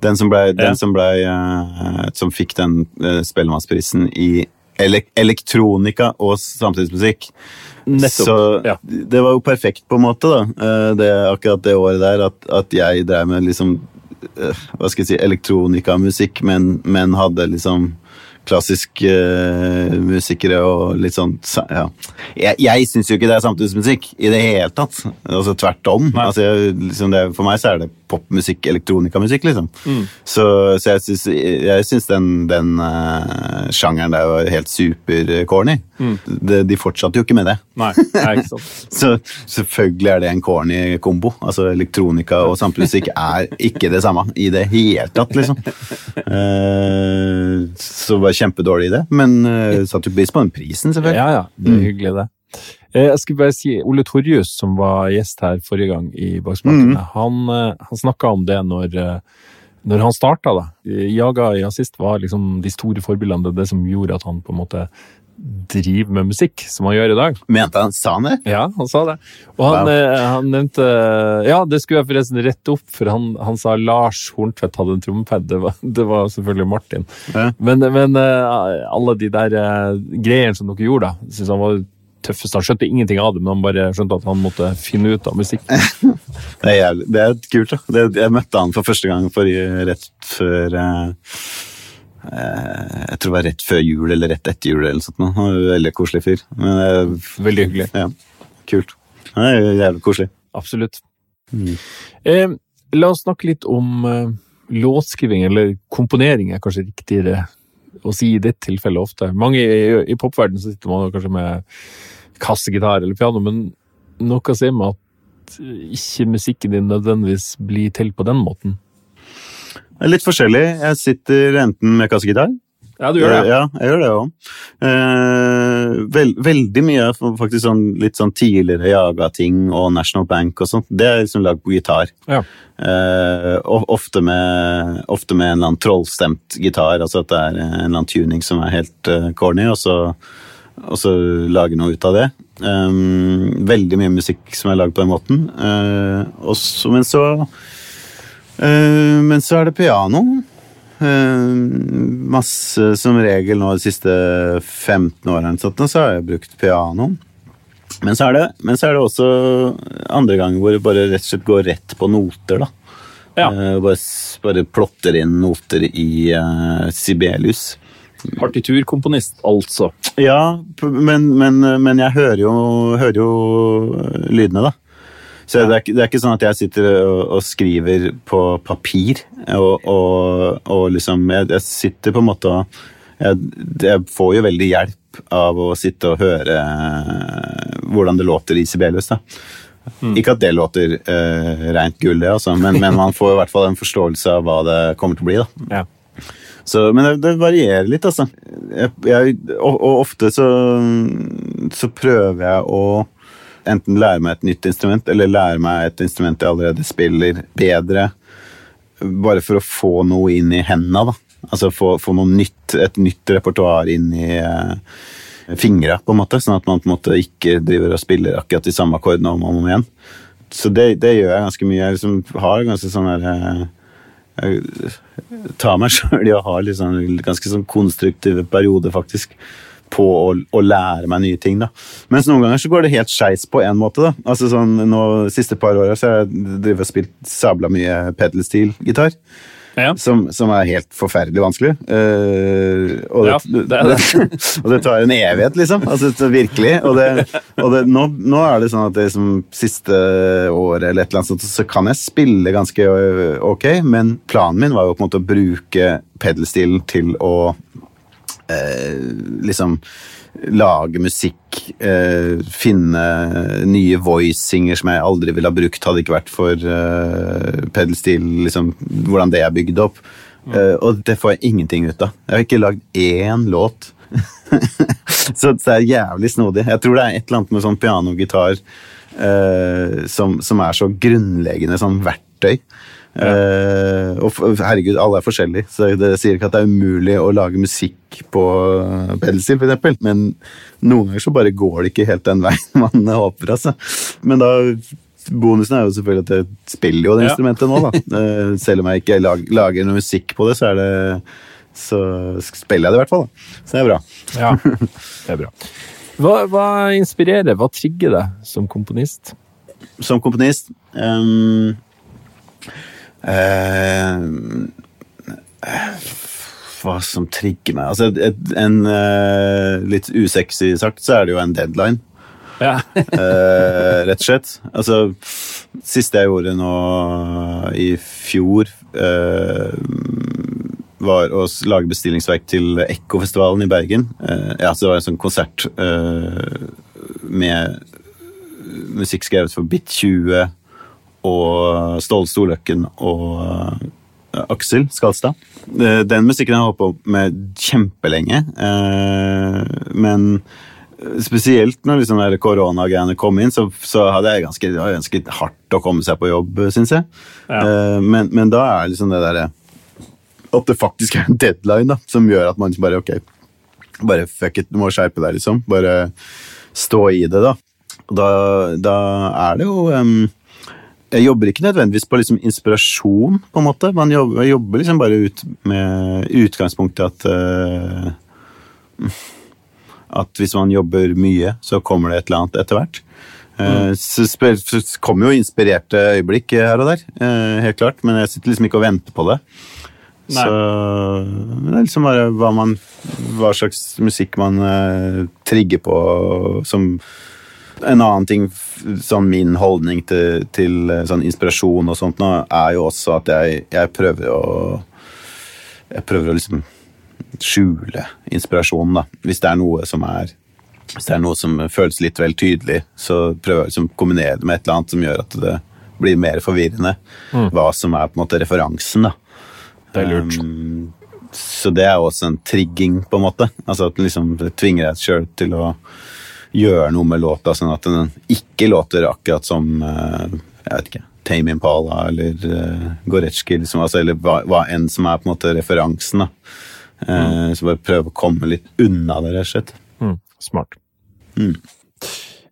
Den som, ble, Ja. som, ble, som fikk den Spellemannsprisen i elektronika og samtidsmusikk. Nettopp. Så ja. det var jo perfekt, på en måte, da. eh, det, akkurat det året der, at, at jeg drev med liksom eh, Hva skal jeg si Elektronikamusikk, men, men hadde liksom klassiske uh, musikere og litt sånn ja. Jeg, jeg syns jo ikke det er samtidsmusikk i det hele tatt. Altså Tvert om. Altså, jeg, liksom det, for meg så er det popmusikk, elektronikamusikk, liksom. Mm. Så, så jeg syns, den, den uh, sjangeren der var helt super-corny. Mm. De, De fortsatte jo ikke med det. Nei, nei, ikke sant. Så selvfølgelig er det en corny kombo. Altså Elektronika og samtidsmusikk er ikke det samme i det hele tatt, liksom. Uh, så var kjempedårlig i det, men uh, satte jo pris på den prisen, selvfølgelig. Ja, ja. Det er hyggelig, det. Eh, Jeg skulle bare si, Ole Torjus, som var gjest her forrige gang i Baksmakene, Mm. han, eh, han snakka om det når, eh, når han starta. da. Jaga i Assist var liksom de store forbildene, det det som gjorde at han på en måte driver med musikk, som han gjør i dag. Mente han sa han det? Ja, han sa det. Og han, Wow. han nevnte Ja, det skulle jeg forresten rette opp, for han, han sa Lars Horntvedt hadde en trommepad. Det, var- det var selvfølgelig Martin. Ja. Men, men alle de der greiene som dere gjorde, da, syns han var tøffeste. Han skjønte ingenting av det, men han bare skjønte at han måtte finne ut av musikk. Det er, jævlig, det er kult, da. Det, jeg møtte han for første gang for, rett før eh, Jeg tror det var rett før jul eller rett etter jul. eller sånt. Han er Veldig koselig fyr. Men, eh, Veldig hyggelig. ja, kult. Han er jævlig koselig. Absolutt. Mm. Eh, la oss snakke litt om eh, låtskriving, eller komponering er kanskje riktigere å si i ditt tilfelle ofte. Mange i, i popverdenen sitter man kanskje med kassegitar eller piano, men noe sier meg at ikke musikken din nødvendigvis blir til på den måten. Litt forskjellig. Jeg sitter enten med kassegitar ja, du gjør det. Ja, jeg gjør det òg. Veld, veldig mye faktisk sånn, litt sånn tidligere Jaga-ting og National Bank og sånt. Det er liksom lagd på gitar. Ja. Uh, ofte, med, ofte, med, en eller annen trollstemt gitar, altså at det er en eller annen tuning som er helt uh, corny, og så, og så lage noe ut av det. Um, veldig mye musikk som er lagd på den måten. Uh, også, men så uh, Men så er det piano. Eh, masse som regel nå de siste 15 årene så har jeg brukt piano. Men så, det, men så er det også andre ganger hvor det bare rett og slett går rett på noter. da. Ja. Uh, bare, bare, plotter inn noter i uh, Sibelius. Partiturkomponist, altså. Ja, men, men, men jeg hører jo, hører jo lydene, da. Så det er, det er, ikke sånn at jeg sitter og, og skriver på papir og, og, og liksom jeg, jeg, sitter på en måte og jeg, jeg, får jo veldig hjelp av å sitte og høre eh, hvordan det låter i Sibelius. da. Mm. Ikke at det låter uh, rent gull, det, altså, men, men, man får i hvert fall en forståelse av hva det kommer til å bli. da. Ja. Så, men det, det, varierer litt, altså. Jeg, og, og, ofte så, så prøver jeg å enten lære meg et nytt instrument, eller lære meg et instrument jeg allerede spiller, bedre. Bare for å få noe inn i hendene, da. Altså få, få nytt, et nytt repertoar inn i uh, fingra, på en måte. Sånn at man på en måte ikke driver og spiller akkurat de samme akkordene om og om igjen. Så det, det, gjør jeg ganske mye. Jeg liksom har ganske sånn der uh, Jeg tar meg sjøl i å ha liksom, ganske sånn konstruktive perioder, faktisk på å, å, lære meg nye ting. da. Mens noen ganger så går det helt skeis på én måte. da. Altså sånn, nå, siste par åra har jeg drevet og spilt sabla mye pedal steel-gitar. Ja. Som, som, er helt forferdelig vanskelig. Uh, og, det, ja, det det. og, det, tar en evighet, liksom. Altså, virkelig. Og, og nå, nå, er det sånn at det som siste året eller et eller annet sånt, så kan jeg spille ganske ok, men planen min var jo på en måte å bruke pedalstilen til å eh, liksom lage musikk, eh, finne nye voicinger som jeg aldri ville ha brukt hadde ikke vært for eh, pedelstil, liksom, hvordan det er bygd opp. Mm. Eh, og det får jeg ingenting ut av. Jeg har ikke lagd én låt. så det er jævlig snodig. Jeg tror det er et eller annet med sånn piano-gitar eh, som, som, er så grunnleggende sånn verktøy. Uh, og herregud, alle er forskjellige, så det sier ikke at det er umulig å lage musikk på pedelstil, f.eks. Men noen ganger så bare går det ikke helt den veien man håper, altså. Men da Bonusen er jo selvfølgelig at jeg spiller jo det ja. instrumentet nå, da. Uh, selv om jeg ikke lag, lager noe musikk på det, så er det så spiller jeg det i hvert fall. Da. Så det er bra. Ja, det er bra. Hva, hva inspirerer, hva trigger deg som komponist? Som komponist um, Eh, hva som trigger meg Altså, et, en eh, litt usexy sagt, så er det jo en deadline. Ja. eh, rett og slett. Altså, siste jeg gjorde nå i fjor, uh, var å lage bestillingsverk til Ekkofestivalen i Bergen. ja, så det var en sånn konsert med musikk skrevet for Bit 20 og Ståle Storløkken og uh, Aksel Skalstad. Uh, den musikken har jeg holdt på med kjempelenge, men spesielt når liksom koronagreiene kom inn, så, så hadde jeg ganske, det ganske hardt å komme seg på jobb, syns jeg. Ja. Men, men, da er liksom det derre At det faktisk er en deadline da, som gjør at man bare ok, bare fuck it, du må skjerpe deg, liksom. Bare stå i det, da. Da, da er det jo um, jeg jobber ikke nødvendigvis på liksom inspirasjon, på en måte. Man jobber, jeg jobber liksom bare ut med utgangspunktet at uh, At hvis man jobber mye, så kommer det et eller annet etter hvert. Uh, så, så kommer jo inspirerte øyeblikk her og der, uh, helt klart, men jeg sitter liksom ikke og venter på det. Nei. Så det er liksom bare hva, man, hva slags musikk man trigger på som en annen ting, sånn min holdning til, til sånn inspirasjon og sånt nå, er jo også at jeg, jeg prøver å Jeg prøver å liksom skjule inspirasjonen, da. Hvis det er noe som er hvis det er noe som føles litt vel tydelig, så prøver jeg liksom å kombinere det med et eller annet som gjør at det blir mer forvirrende. Mm. Hva som er på en måte referansen, da. Det er lurt. Um, så det er også en trigging, på en måte. Altså at liksom det tvinger deg sjøl til å gjøre noe med låta, sånn at den ikke låter akkurat som eh, jeg vet ikke, Tame Impala eller uh, Goretzky, liksom, altså, eller hva, hva enn som er på en måte referansen. da. Mm. Så bare prøve å komme litt unna det, rett og slett. Mm, smart. Mm.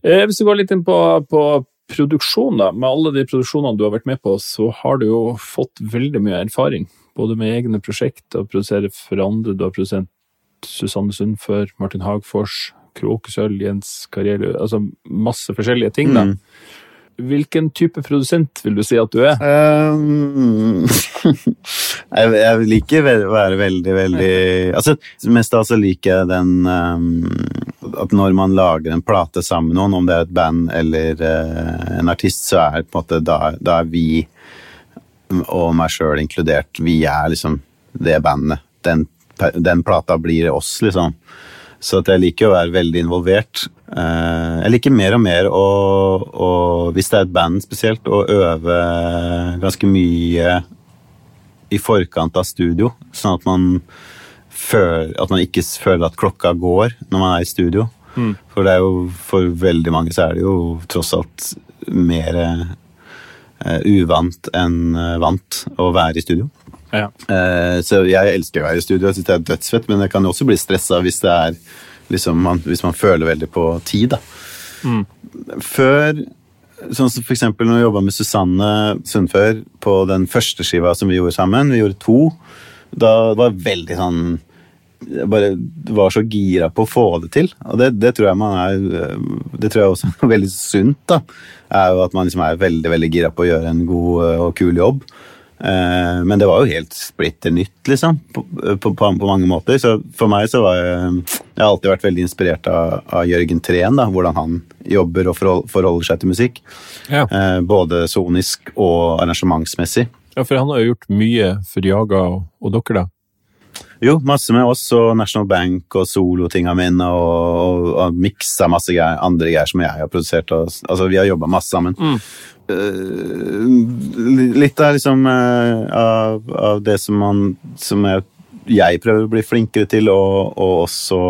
Eh, hvis vi går litt inn på, på produksjon, da. Med alle de produksjonene du har vært med på, så har du jo fått veldig mye erfaring. Både med egne prosjekt og produsere for andre. Du har produsert Susanne Sund før, Martin Hagfors, Kråkesølv, Jens Karriere Altså masse forskjellige ting, da. Mm. Hvilken type produsent vil du si at du er? Um, jeg, jeg liker å være veldig, veldig altså, Mest av alt så liker jeg den um, At når man lager en plate sammen med noen, om det er et band eller uh, en artist, så er det på en måte da, da er vi, og meg sjøl inkludert, vi er liksom det bandet. Den, den plata blir oss, liksom. Så at jeg liker å være veldig involvert. Eh, jeg liker mer og mer å, å, hvis det er et band spesielt, å øve ganske mye i forkant av studio, sånn at man, føler, at man ikke føler at klokka går når man er i studio. For det er jo, for veldig mange så er det jo tross alt mer uh, uvant enn eh, vant å være i studio. Ja. Eh, så jeg elsker å være i studio, jeg synes det er dødsfett, men jeg kan også bli stressa hvis liksom, man, hvis man føler veldig på tid. da. Før Sånn som for eksempel når jeg jobba med Susanne Sundfør på den første skiva som vi gjorde sammen, vi gjorde to, da var det veldig sånn jeg bare var så gira på å få det til. Og det, det tror jeg man er Det tror jeg også er veldig sunt, da. Er jo at man liksom er veldig, veldig gira på å gjøre en god eh, og kul jobb. Eh, Men det var jo helt splitter nytt, liksom, på, på, på, mange måter. Så for meg så var jeg Jeg har alltid vært veldig inspirert av, av Jørgen Treen, da, hvordan han jobber og forhold, forholder seg til musikk. Ja. Eh, Både sonisk og arrangementsmessig. ja, for han har jo gjort mye for Jaga og, og dere, da. Jo, masse med oss og National Bank og solotinga mine og, og, og miksa masse greier, andre greier som jeg har produsert. Og, altså, vi har jobba masse sammen. Eh, litt av liksom eh, av, av det som man Som jeg, jeg prøver å bli flinkere til, og, og også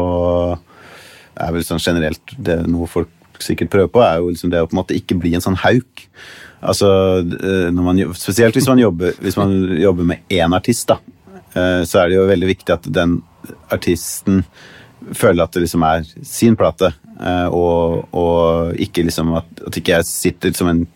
er vel sånn generelt det noe folk sikkert prøver på, er jo liksom det å på en måte ikke bli en sånn hauk. Altså, eh, man, spesielt hvis man jobber, hvis man jobber med én artist, da, eh, så er det jo veldig viktig at den artisten føler at det liksom er sin plate, eh, og, og ikke liksom at, at ikke jeg sitter som en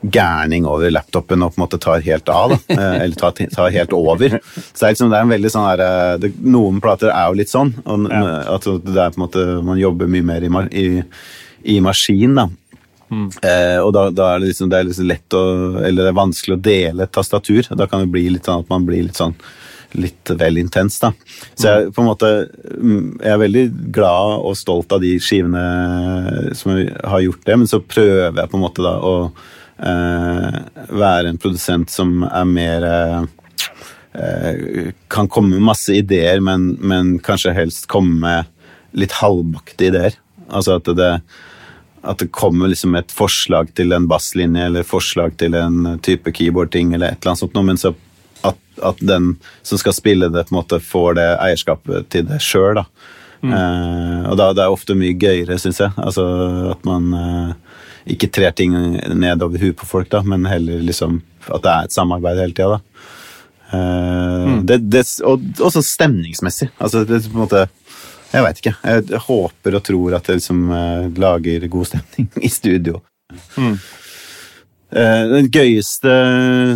gærning over laptopen og på en måte tar helt av, da. eh, eller tar, tar helt over. Så det er, liksom, det er en veldig sånn her eh, det, Noen plater er jo litt sånn, og, at det er på en måte man jobber mye mer i, i, i maskin, da. Eh, og da, da er det liksom, det er liksom lett å Eller det er vanskelig å dele et tastatur. Da kan det bli litt sånn at man blir litt sånn litt vel intens, da. Så jeg på en måte mm, Jeg er veldig glad og stolt av de skivene som har gjort det, men så prøver jeg på en måte da å være en produsent som er mer eh, eh, Kan komme med masse ideer, men, men kanskje helst komme med litt halvbakte ideer. Altså at det at det kommer liksom et forslag til en basslinje eller forslag til en type keyboard-ting, eller et eller annet sånt, noe, men så at, at den som skal spille det, på en måte får det eierskapet til det sjøl. Eh, og da det er ofte mye gøyere, syns jeg. Altså At man eh, ikke trer ting ned over huet på folk, da, men heller liksom at det er et samarbeid hele tida. Eh, det, det, og også stemningsmessig. Altså det på en måte jeg veit ikke. Jeg håper og tror at det liksom uh, lager god stemning i studio. Eh, Den gøyeste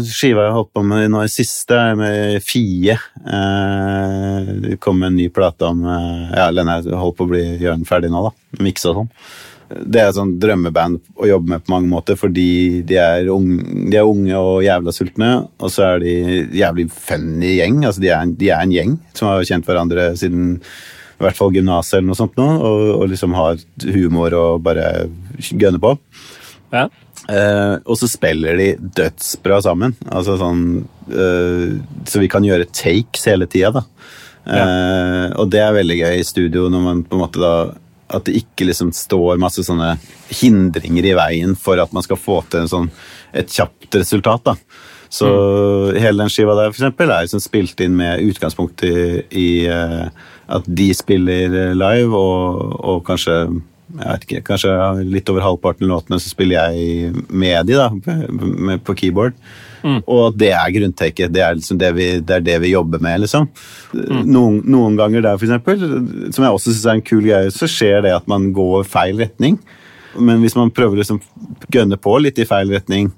skiva jeg har holdt på med nå i siste, er med Fie. Uh, Det kom en ny plate om uh, Ja, den jeg holdt på å bli gjøre ferdig nå, da. Miksa sånn. Det er et sånn drømmeband å jobbe med på mange måter, fordi de er, unge, de er unge og jævla sultne, og så er de jævlig funny gjeng. Altså, de er, de er en gjeng som har kjent hverandre siden i hvert fall gymnaset eller noe sånt nå, og, og liksom har humor og bare gønner på. Ja. Eh, og så spiller de dødsbra sammen. Altså sånn eh, Så vi kan gjøre takes hele tida, da. Eh, og det er veldig gøy i studio når man på en måte da At det ikke liksom står masse sånne hindringer i veien for at man skal få til en sånn, et kjapt resultat. da. Så hele den skiva der for eksempel, er liksom spilt inn med utgangspunkt i, i eh, at de spiller eh, live, og, og kanskje jeg vet ikke, kanskje litt over halvparten av låtene så spiller jeg med de da, med, på keyboard. Og det er grunntaket. Det er, liksom det, vi, det er det vi jobber med, liksom. Noen, noen ganger der, eksempel, som jeg også syns er en kul greie, så skjer det at man går feil retning. Men hvis man prøver å liksom gønne på litt i feil retning,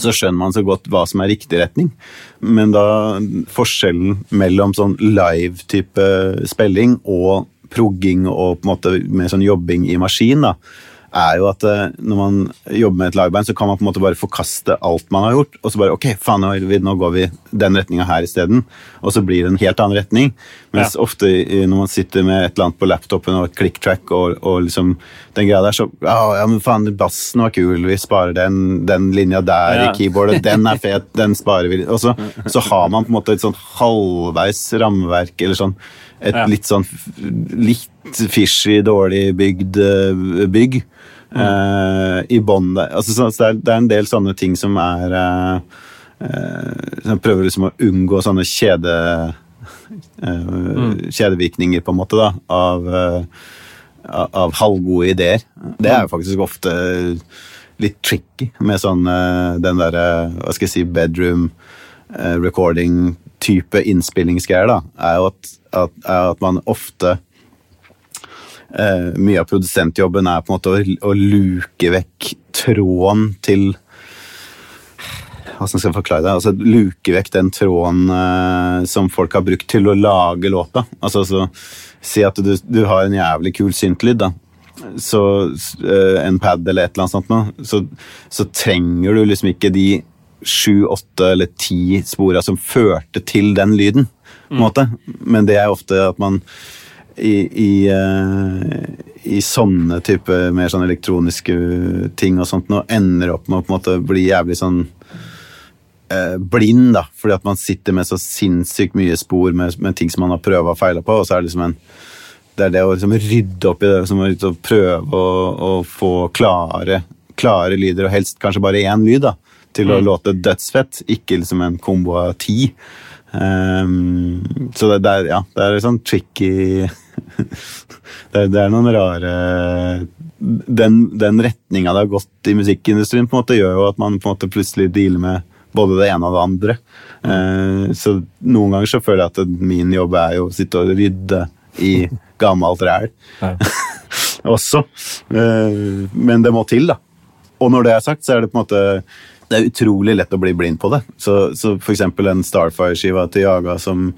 så skjønner man så godt hva som er riktig retning. Men da forskjellen mellom sånn live-type spilling og progging og på en måte med sånn jobbing i maskin, da, er jo at eh, når man jobber med et lagbein så kan man på en måte bare forkaste alt man har gjort, og så bare ok, faen, nå, går vi den retninga her isteden. Og så blir det en helt annen retning. Mens Ja. ofte når man sitter med et eller annet på laptopen og et click-track og, og liksom den greia der, så ja, ja, men faen, bassen var kul, vi sparer den, den linja der Ja. i keyboardet, den er fet, den sparer vi. Og så, så har man på en måte et sånn halvveis rammeverk, eller sånn et Ja. litt sånn litt fishy, dårlig bygd eh, bygg eh, i bånn. Altså, så, så det, er, det er en del sånne ting som er eh, eh, Som prøver liksom å unngå sånne kjede eh, kjedevirkninger, på en måte, da, av, av, halvgode ideer. Det er jo faktisk ofte litt tricky med sånn den derre Hva skal jeg si bedroom recording-type innspillingsgreier, da, er jo at, at, er at man ofte eh, Mye av produsentjobben er på en måte å, å luke vekk tråden til hvordan skal jeg forklare det? Altså, luke vekk den tråden eh, som folk har brukt til å lage låta. Altså, så, Si at du, du har en jævlig kul syntlyd, da. Så, eh, en pad eller et eller annet sånt noe. Så, så trenger du liksom ikke de sju, åtte eller ti spora som førte til den lyden. måte. Men det er ofte at man i, i, uh, i sånne type mer sånn elektroniske ting og sånt nå ender opp med å på en måte bli jævlig sånn eh, blind, da. Fordi at man sitter med så sinnssykt mye spor med, med ting som man har prøva og feila på, og så er det liksom en det er det å liksom rydde opp i det, som å liksom prøve å, å få klare, klare lyder, og helst kanskje bare én lyd, da, til å låte dødsfett, ikke liksom en kombo av ti. Um, så det, det, er, ja, det er sånn tricky det, det er noen rare Den, den retninga det har gått i musikkindustrien, på en måte gjør jo at man på en måte plutselig dealer med både det ene og det andre. Eh, så noen ganger så føler jeg at min jobb er jo å sitte og rydde i gammelt ræl også. Eh, men det må til, da. Og når det er sagt, så er det på en måte det er utrolig lett å bli blind på det. Så, så for eksempel en Starfire-skiva til Jaga som,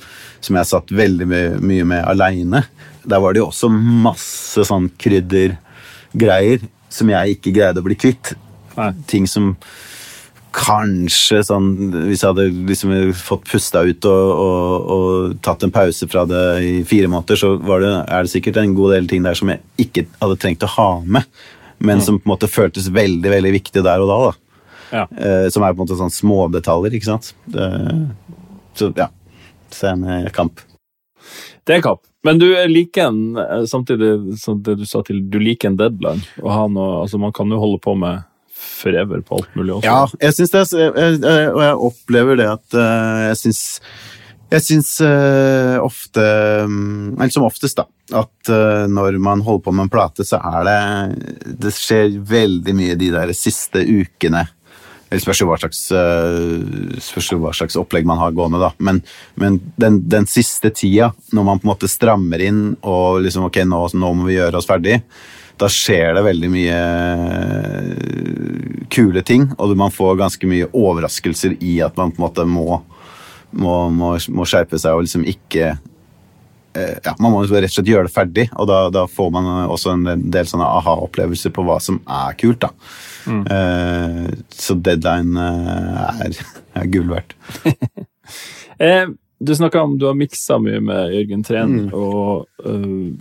som jeg satt veldig mye, mye med aleine, der var det jo også masse sånn kryddergreier som jeg ikke greide å bli kvitt. Nei. Ting som kanskje sånn Hvis jeg hadde liksom fått pusta ut og, og, og tatt en pause fra det i fire måneder, så var det, er det sikkert en god del ting der som jeg ikke hadde trengt å ha med, men som på en måte føltes veldig veldig viktig der og da. da. Ja. Eh, som er på en måte sånn smådetaljer, ikke sant. Det, så ja. Så en eh, kamp. Det er kamp. Men du liker en, eh, samtidig som det du sa til, du liker en deadline. Noe, altså man kan jo holde på med forever på alt mulig også. Ja, jeg syns det, og jeg opplever det at jeg syns jeg syns ofte, mm, eller som oftest, da, at når man holder på med en plate, så er det Det skjer veldig mye de der siste ukene. Slags, eh, spørs jo hva slags opplegg man har gående, da. Men, men den, den siste tida, når man på en måte strammer inn og liksom Ok, nå, nå må vi gjøre oss ferdig. Da skjer det veldig mye kule ting, og man får ganske mye overraskelser i at man på en måte må, må, må, skjerpe seg og liksom ikke eh, ja, Man må rett og slett gjøre det ferdig, og da, da får man også en del, sånne aha-opplevelser på hva som er kult. da. Eh, så deadline eh, er, er gull verdt. Eh, du snakka om du har miksa mye med Jørgen Tren, og uh,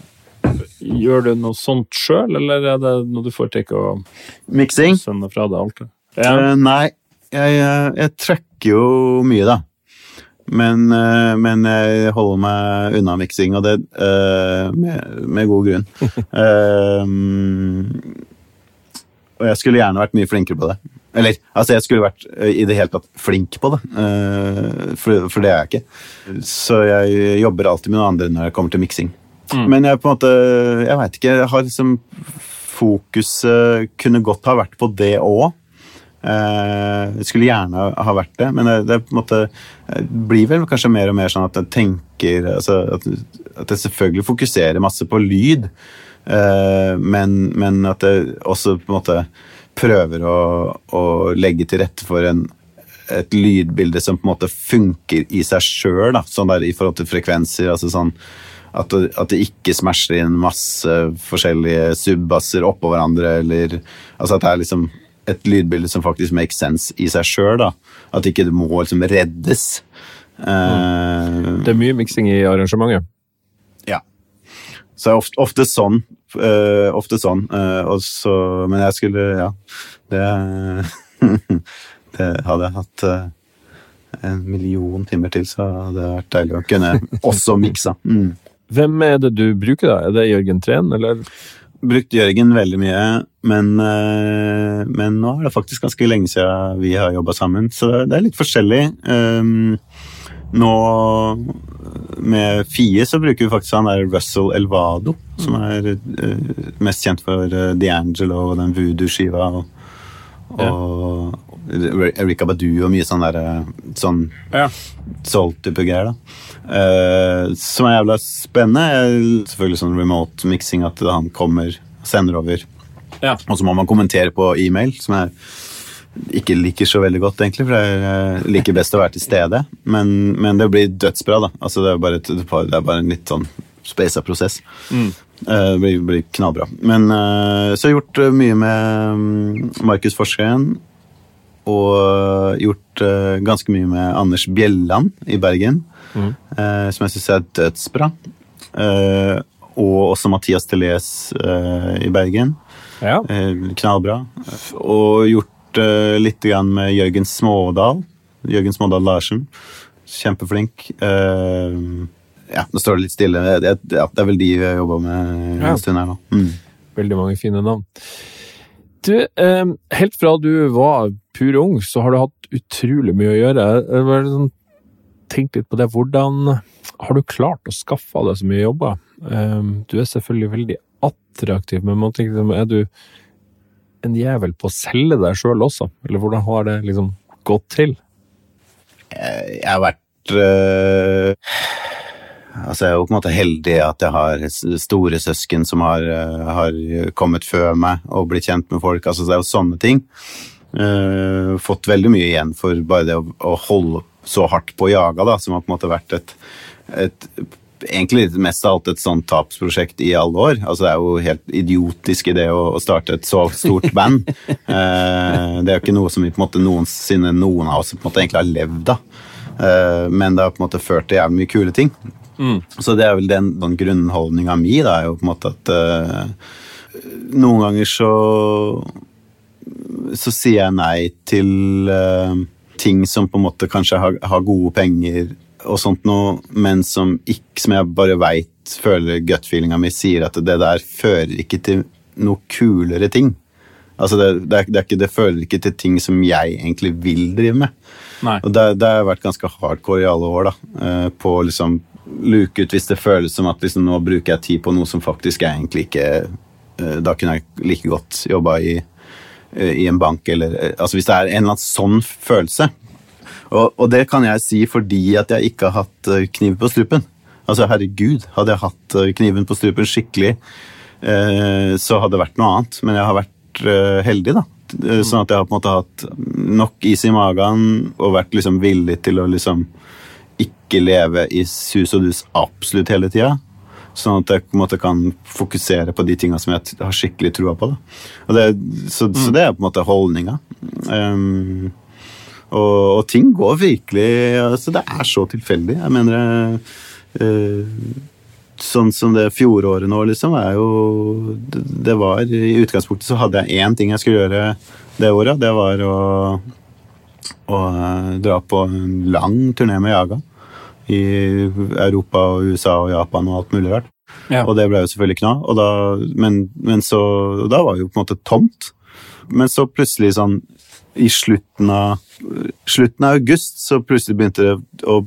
gjør du noe sånt sjøl, eller er det noe du får til å sende fra deg alt? Ja. Uh, nei, jeg, jeg, jeg trekker jo mye, da. Men, eh, men jeg holder meg unna miksing, og det uh, med, med god grunn. uh, og jeg skulle gjerne vært mye flinkere på det. Eller, altså jeg skulle vært i det hele tatt flink på det, for, for det er jeg ikke. Så jeg jobber alltid med noen andre når jeg kommer til miksing. Men jeg på en måte, jeg veit ikke, jeg har liksom Fokuset kunne godt ha vært på det òg. Jeg skulle gjerne ha vært det, men det, det måte det blir vel kanskje mer og mer sånn at jeg tenker altså, at, at jeg selvfølgelig fokuserer masse på lyd, eh, men, men at jeg også på en måte prøver å, å legge til rette for en, et lydbilde som på en måte funker i seg sjøl, sånn i forhold til frekvenser. altså sånn at det, at det ikke smasher inn masse forskjellige subbasser oppå hverandre, eller altså at det er liksom et lydbilde som faktisk makes sense i seg sjøl. At ikke det må liksom reddes. Eh, Det er mye miksing i arrangementet. ja. Så det er ofte, ofte sånn. Uh, ofte sånn. Uh, så, men jeg skulle Ja. Det, det hadde jeg hatt en million timer til, så hadde det vært deilig å kunne også miksa. Mm. Hvem er det du bruker, da? Er det Jørgen Treen, eller? Brukt Jørgen veldig mye, men, eh, men nå er det faktisk ganske lenge siden vi har jobba sammen, så det, er litt forskjellig. Um, nå med Fie så bruker vi faktisk han der Russell Elvado, som er eh, mest kjent for uh, D'Angelo og den voodoo-skiva. Og, og Erika Badu og mye sånn der eh, sånn Ja. soul-type greier. da. Eh, som er jævla spennende. Selvfølgelig sånn remote mixing, at han kommer sender over. Ja. Og så må man kommentere på e-mail, som jeg ikke liker så veldig godt, egentlig. For jeg liker best å være til stede. Men, men det blir dødsbra, da. Altså, det, er bare et, det er bare en litt sånn spesa prosess. Mm. Det blir, blir knallbra. Men så så har jeg gjort eh, mye med mm, Markus Forskeren. Og gjort eh, ganske mye med Anders Bjelland i Bergen, eh, som jeg syns er dødsbra. Eh, og også Mathias Telés eh, i Bergen. Ja. Eh, knallbra. Og gjort eh, litt med Jørgen Smådal. Jørgen Smådal Larsen. Kjempeflink. Eh, ja, nå står det litt stille. Det, ja, er vel de vi har jobba med Ja. en stund her nå. Mm. Veldig mange fine navn. Du, helt fra du var pur ung, så har du hatt utrolig mye å gjøre. Bare sånn, tenk litt på det. Hvordan har du klart å skaffe deg så mye jobber? Du er selvfølgelig veldig attraktiv, men man tenker, liksom, er du en jævel på å selge deg sjøl også? Eller hvordan har det liksom gått til? Jeg har vært øh, Altså, jeg er jo på en måte heldig at jeg har store søsken som har, øh, har kommet før meg og blitt kjent med folk. Altså, det er jo sånne ting. Uh, fått veldig mye igjen for bare det å, å holde så hardt på å jage, da, som har på en måte vært et, et Egentlig mest av alt et sånt tapsprosjekt i alle år. Altså, det er jo helt idiotisk idé å, å starte et så stort band. Eh, det er jo ikke noe som vi på en måte noensinne noen av oss på en måte egentlig har levd av. Eh, men det har på en måte ført til jævlig mye kule ting. Så det er vel den, den grunnholdninga mi, da, er jo på en måte at eh, noen ganger så så sier jeg nei til eh, ting som på en måte kanskje har, har gode penger og sånt noe, men som, ikke, som jeg bare veit føler gut-feelinga mi sier at det der fører ikke til noe kulere ting. Altså det, det, er, det, er ikke, det fører ikke til ting som jeg egentlig vil drive med. Nei. Og det, det har vært ganske hardcore i alle år, da. eh, På å liksom luke ut hvis det føles som at liksom, nå bruker jeg tid på noe som faktisk jeg egentlig ikke eh, Da kunne jeg like godt jobba i, eh, i en bank, eller Altså hvis det er en eller annen sånn følelse. Og, og det kan jeg si fordi at jeg ikke har hatt kniven kniv på strupen. Altså, herregud, hadde jeg hatt eh, kniven på strupen skikkelig, eh, så hadde det vært noe annet. Men jeg har vært eh, heldig, da. Eh, Sånn at jeg har på en måte hatt nok is i magen og vært liksom villig til å liksom ikke leve i sus og dus absolutt hele tida. Sånn at jeg på en måte kan fokusere på de tinga som jeg har skikkelig trua på. Det, så, så det er på en måte holdninga. Um, og, og ting går virkelig altså Det er så tilfeldig. Jeg mener eh, Sånn som det fjoråret nå, liksom, er jo det, det var I utgangspunktet så hadde jeg én ting jeg skulle gjøre det året. Det var å, å eh, dra på en lang turné med Jaga. i Europa og USA og Japan og alt mulig rart. Ja. Og det ble jo selvfølgelig kna, og da, men, men så Da var det jo på en måte tomt. Men så plutselig sånn i slutten av, slutten av august så plutselig begynte det å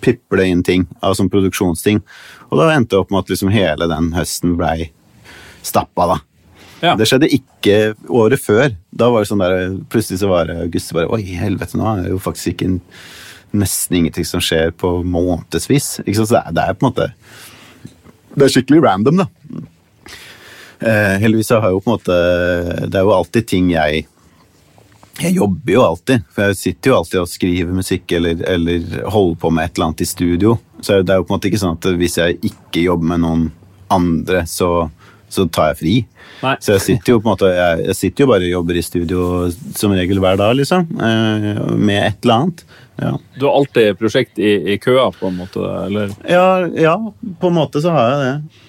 piple inn ting, av sånn produksjonsting. Og da endte det opp med at liksom hele den høsten blei stappa, da. Ja. Det skjedde ikke året før. Da var det sånn der, Plutselig så var det august bare Oi, helvete, nå er det jo faktisk ikke en, nesten ingenting som skjer på månedsvis. Ikke sant? Så det er, det er på en måte Det er skikkelig random, da. Eh, heldigvis så har jeg jo på en måte Det er jo alltid ting jeg jeg jobber jo alltid, for jeg sitter jo alltid og skriver musikk eller, eller holder på med et eller annet i studio. Så det er jo på en måte ikke sånn at hvis jeg ikke jobber med noen andre, så, så tar jeg fri. Nei. Så jeg sitter jo på en måte jeg, jeg sitter jo bare og jobber i studio som regel hver dag, liksom. eh, Med et eller annet. Ja. Du har alltid prosjekt i, i køa, på en måte? eller? Ja, ja, på en måte så har jeg det.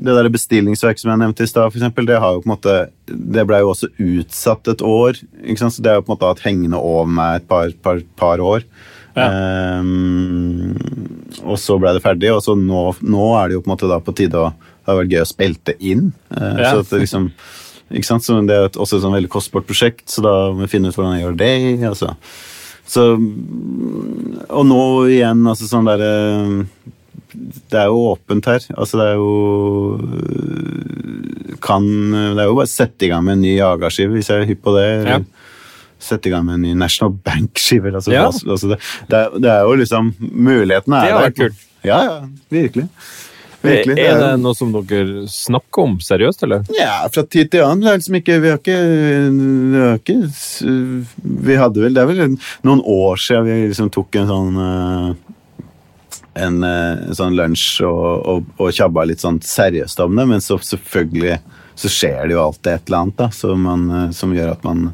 Det der bestillingsverket som jeg nevnte i stad, det har jo på en måte Det ble jo også utsatt et år. Så det har jo på en måte hatt hengende over meg et par, par, par år. Ja. Um, og så ble det ferdig, og så nå, nå er det jo på en måte da på tide å Det har vært gøy å det inn. Uh, Ja. Så det liksom ikke sant? Så det er også et sånn veldig kostbart prosjekt, så da må vi finne ut hvordan jeg gjør det. Altså. Så, og nå igjen, altså sånn derre Det er jo åpent her. Altså det er jo kan, Det er jo bare å sette i gang med en ny Jaga-skive, hvis jeg er hypp på det. Ja. Sette i gang med en ny National Bank-skive. Altså, Ja. altså det, det, er, det er jo liksom Mulighetene er Det har vært kult. Ja, ja. Virkelig. Virkelig. er det noe som dere snakker om seriøst, eller? ja, fra tid til annen. Det er liksom ikke Vi har ikke, vi har ikke Vi hadde vel Det er vel noen år siden vi liksom tok en sånn eh, en, eh, en sånn lunsj og, og, og tjabba litt sånn seriøst om det, men så selvfølgelig så skjer det jo alltid et eller annet da, som, man, eh, som gjør at man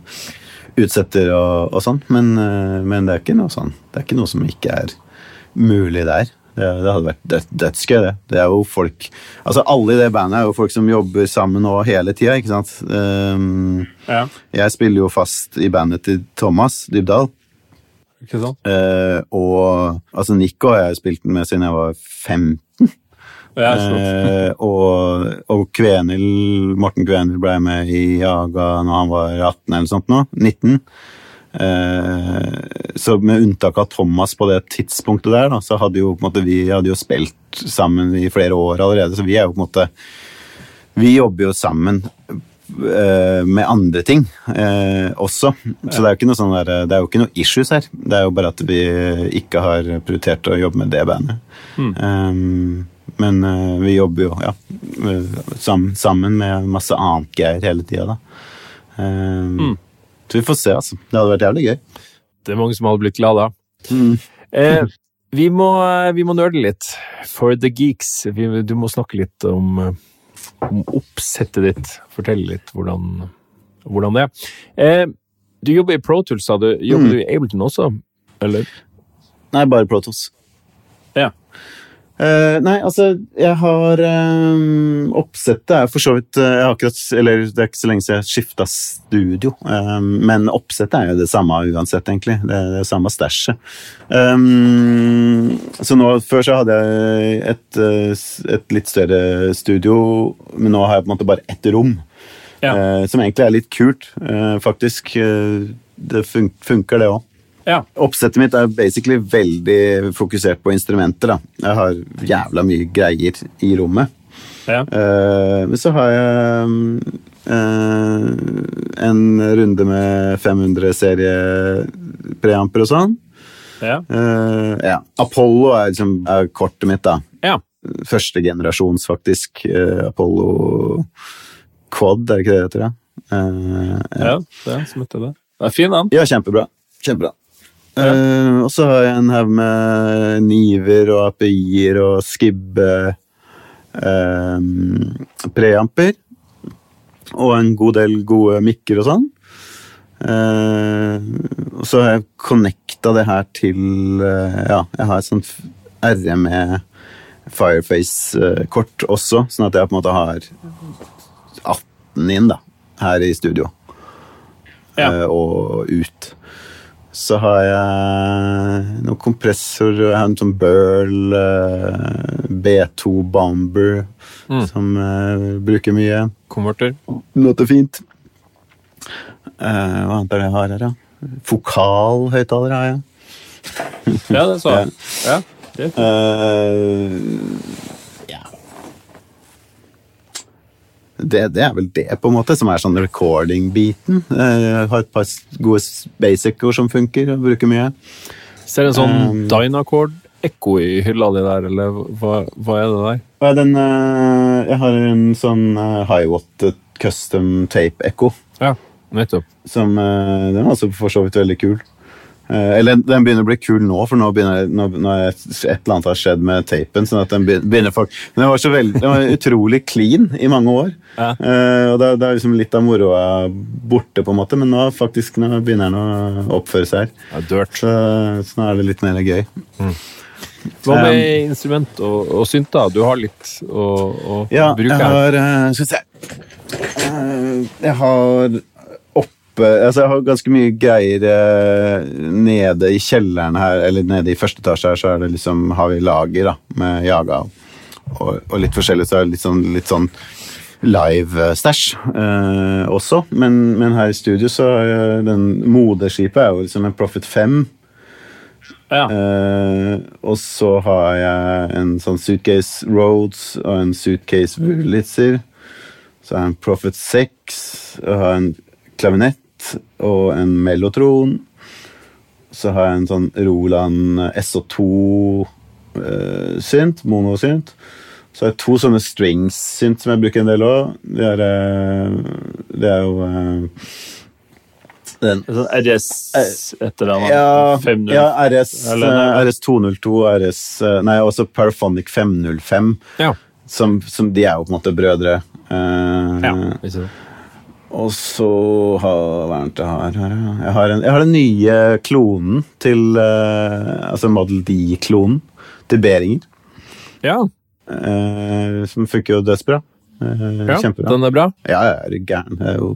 utsetter og, og sånn. Men, eh, men det er ikke noe sånn Det er ikke noe som ikke er mulig der. Det, det hadde vært død- dødsgøy, det. Det er jo folk Altså Alle i det bandet er jo folk som jobber sammen nå hele tida, ikke sant. Um, Ja. jeg spiller jo fast i bandet til Thomas Dybdahl. Ikke sant? eh, og altså Nico har jeg spilt med siden jeg var 15. Ja. Eh, og, og Kvenil, Morten Kvenil ble med i Jaga når han var 18 eller sånt nå. 19. Eh, så med unntak av Thomas på det tidspunktet der, da, så hadde jo på en måte vi hadde jo spilt sammen i flere år allerede, så vi er jo på en måte Vi jobber jo sammen med andre ting eh, også. Så det er jo ikke noe sånn der, det er jo ikke noe issues her. Det er jo bare at vi ikke har prioritert å jobbe med det bandet. Um, men eh, vi jobber jo ja, sammen, sammen med masse annet greier hele tida, da. Um, Så vi får se, altså. Det hadde vært jævlig gøy. Det er mange som hadde blitt glad da. Eh, vi, må, vi må nerde litt. For the geeks. Vi, du må snakke litt om, eh, om oppsettet ditt. Fortell litt hvordan, hvordan det er. Eh, du jobber i Pro Tools, sa du. Jobber du i Ableton også? Eller? Nei, bare ProTools. Ja. Eh, nei, altså, jeg har um, Oppsettet er for så vidt eh, jeg har akkurat, Eller det er ikke så lenge siden jeg skifta studio. Um, men oppsettet er jo det samme uansett, egentlig. Det er det samme stæsjet. Um, så nå, Før så hadde jeg et, et litt større studio, men nå har jeg på en måte bare ett rom. Ja. Uh, som egentlig er litt kult, uh, faktisk. Det fun funker, det òg. Ja. Oppsettet mitt er basically veldig fokusert på instrumenter. da. Jeg har jævla mye greier i rommet. ja. Eh, men så har jeg eh, en runde med 500-serie preamper og sånn. Ja. Eh, ja. Apollo er, liksom, er kortet mitt, da. ja. Første generasjons, faktisk. Apollo Quad, er det ikke det det heter? Ja, Eh, ja. Det er som heter det. Det er fin, den. Ja, kjempebra. Kjempebra. Eh, og så har jeg en haug med niver og API-er og skibbe uh, preamper. Og en god del gode mikker og sånn. Uh, og så har jeg connecta det her til Ja, jeg har et sånt RME Fireface-kort også, sånn at jeg på en måte har 18 inn da, her i studio Ja. og ut. Så har jeg noen kompressor, jeg har en sånn Burl eh, B2 Bomber som jeg bruker mye. Konverter. Låter fint. Eh, hva annet er det jeg har her, da? Fokal høyttaler har jeg. Ja, det sa jeg. Ja, det er fint. Eh, ja. Det, det er vel det, på en måte, som er sånn recording-biten. Eh, har et par gode basic-ord som funker, og bruker mye. Ser en sånn Um, Dynacord-ekko i hylla di der, eller hva, hva er det der? Den, eh, jeg har en sånn Highwatt high-watt custom tape-ekko. Ja, nettopp. Som, eh, den er også for så vidt veldig kul. Eh, eller den begynner å bli kul nå, for nå begynner nå, nå et eller annet har skjedd med tapen. sånn at den begynner, folk, Men den var så veldig, den var utrolig clean i mange år. Ja. Uh, og da, da er liksom litt av moroa borte, på en måte, men nå, faktisk, nå begynner den å oppføre seg her. Ja. Så, så nå er det litt mer gøy. Hva med instrument og, og synter? Du har litt å, å Ja, bruke jeg har uh, Skal vi se Uh, Jeg har oppe Altså, jeg har ganske mye greier eh, nede i kjelleren her, eller nede i første etasje her, så er det liksom, har vi lager da, med Jaga og, og litt forskjellig, så er det litt sånn, litt sånn live-stæsj eh, også. Men, men her i studio så er den moderskipet er jo liksom en Profit 5. Ja. Eh, og så har jeg en sånn Suitcase Roads og en Suitcase Wurlitzer. Så har jeg en Prophet 6, og har en klavinett og en Mellotron. Så har jeg en sånn Roland SO2-synt, monosynt. Så har jeg to sånne strings-synt som jeg bruker en del òg. Det, eh, det er jo eh, den Sånn RS et eller annet? ja, 5.0. ja, RS, Eller- eh, RS 202, RS eh, Nei, også Paraphonic 505. Ja. Som, som De er jo på en måte brødre. Eh, ja. Og så har Hva det jeg har her? Jeg har, en, jeg har den nye klonen til uh, Altså Model D-klonen til Behringer. Ja, Uh, som funker jo dødsbra. Uh, ja. Kjempebra. den er bra. Ja, jeg er gæren. Det er jo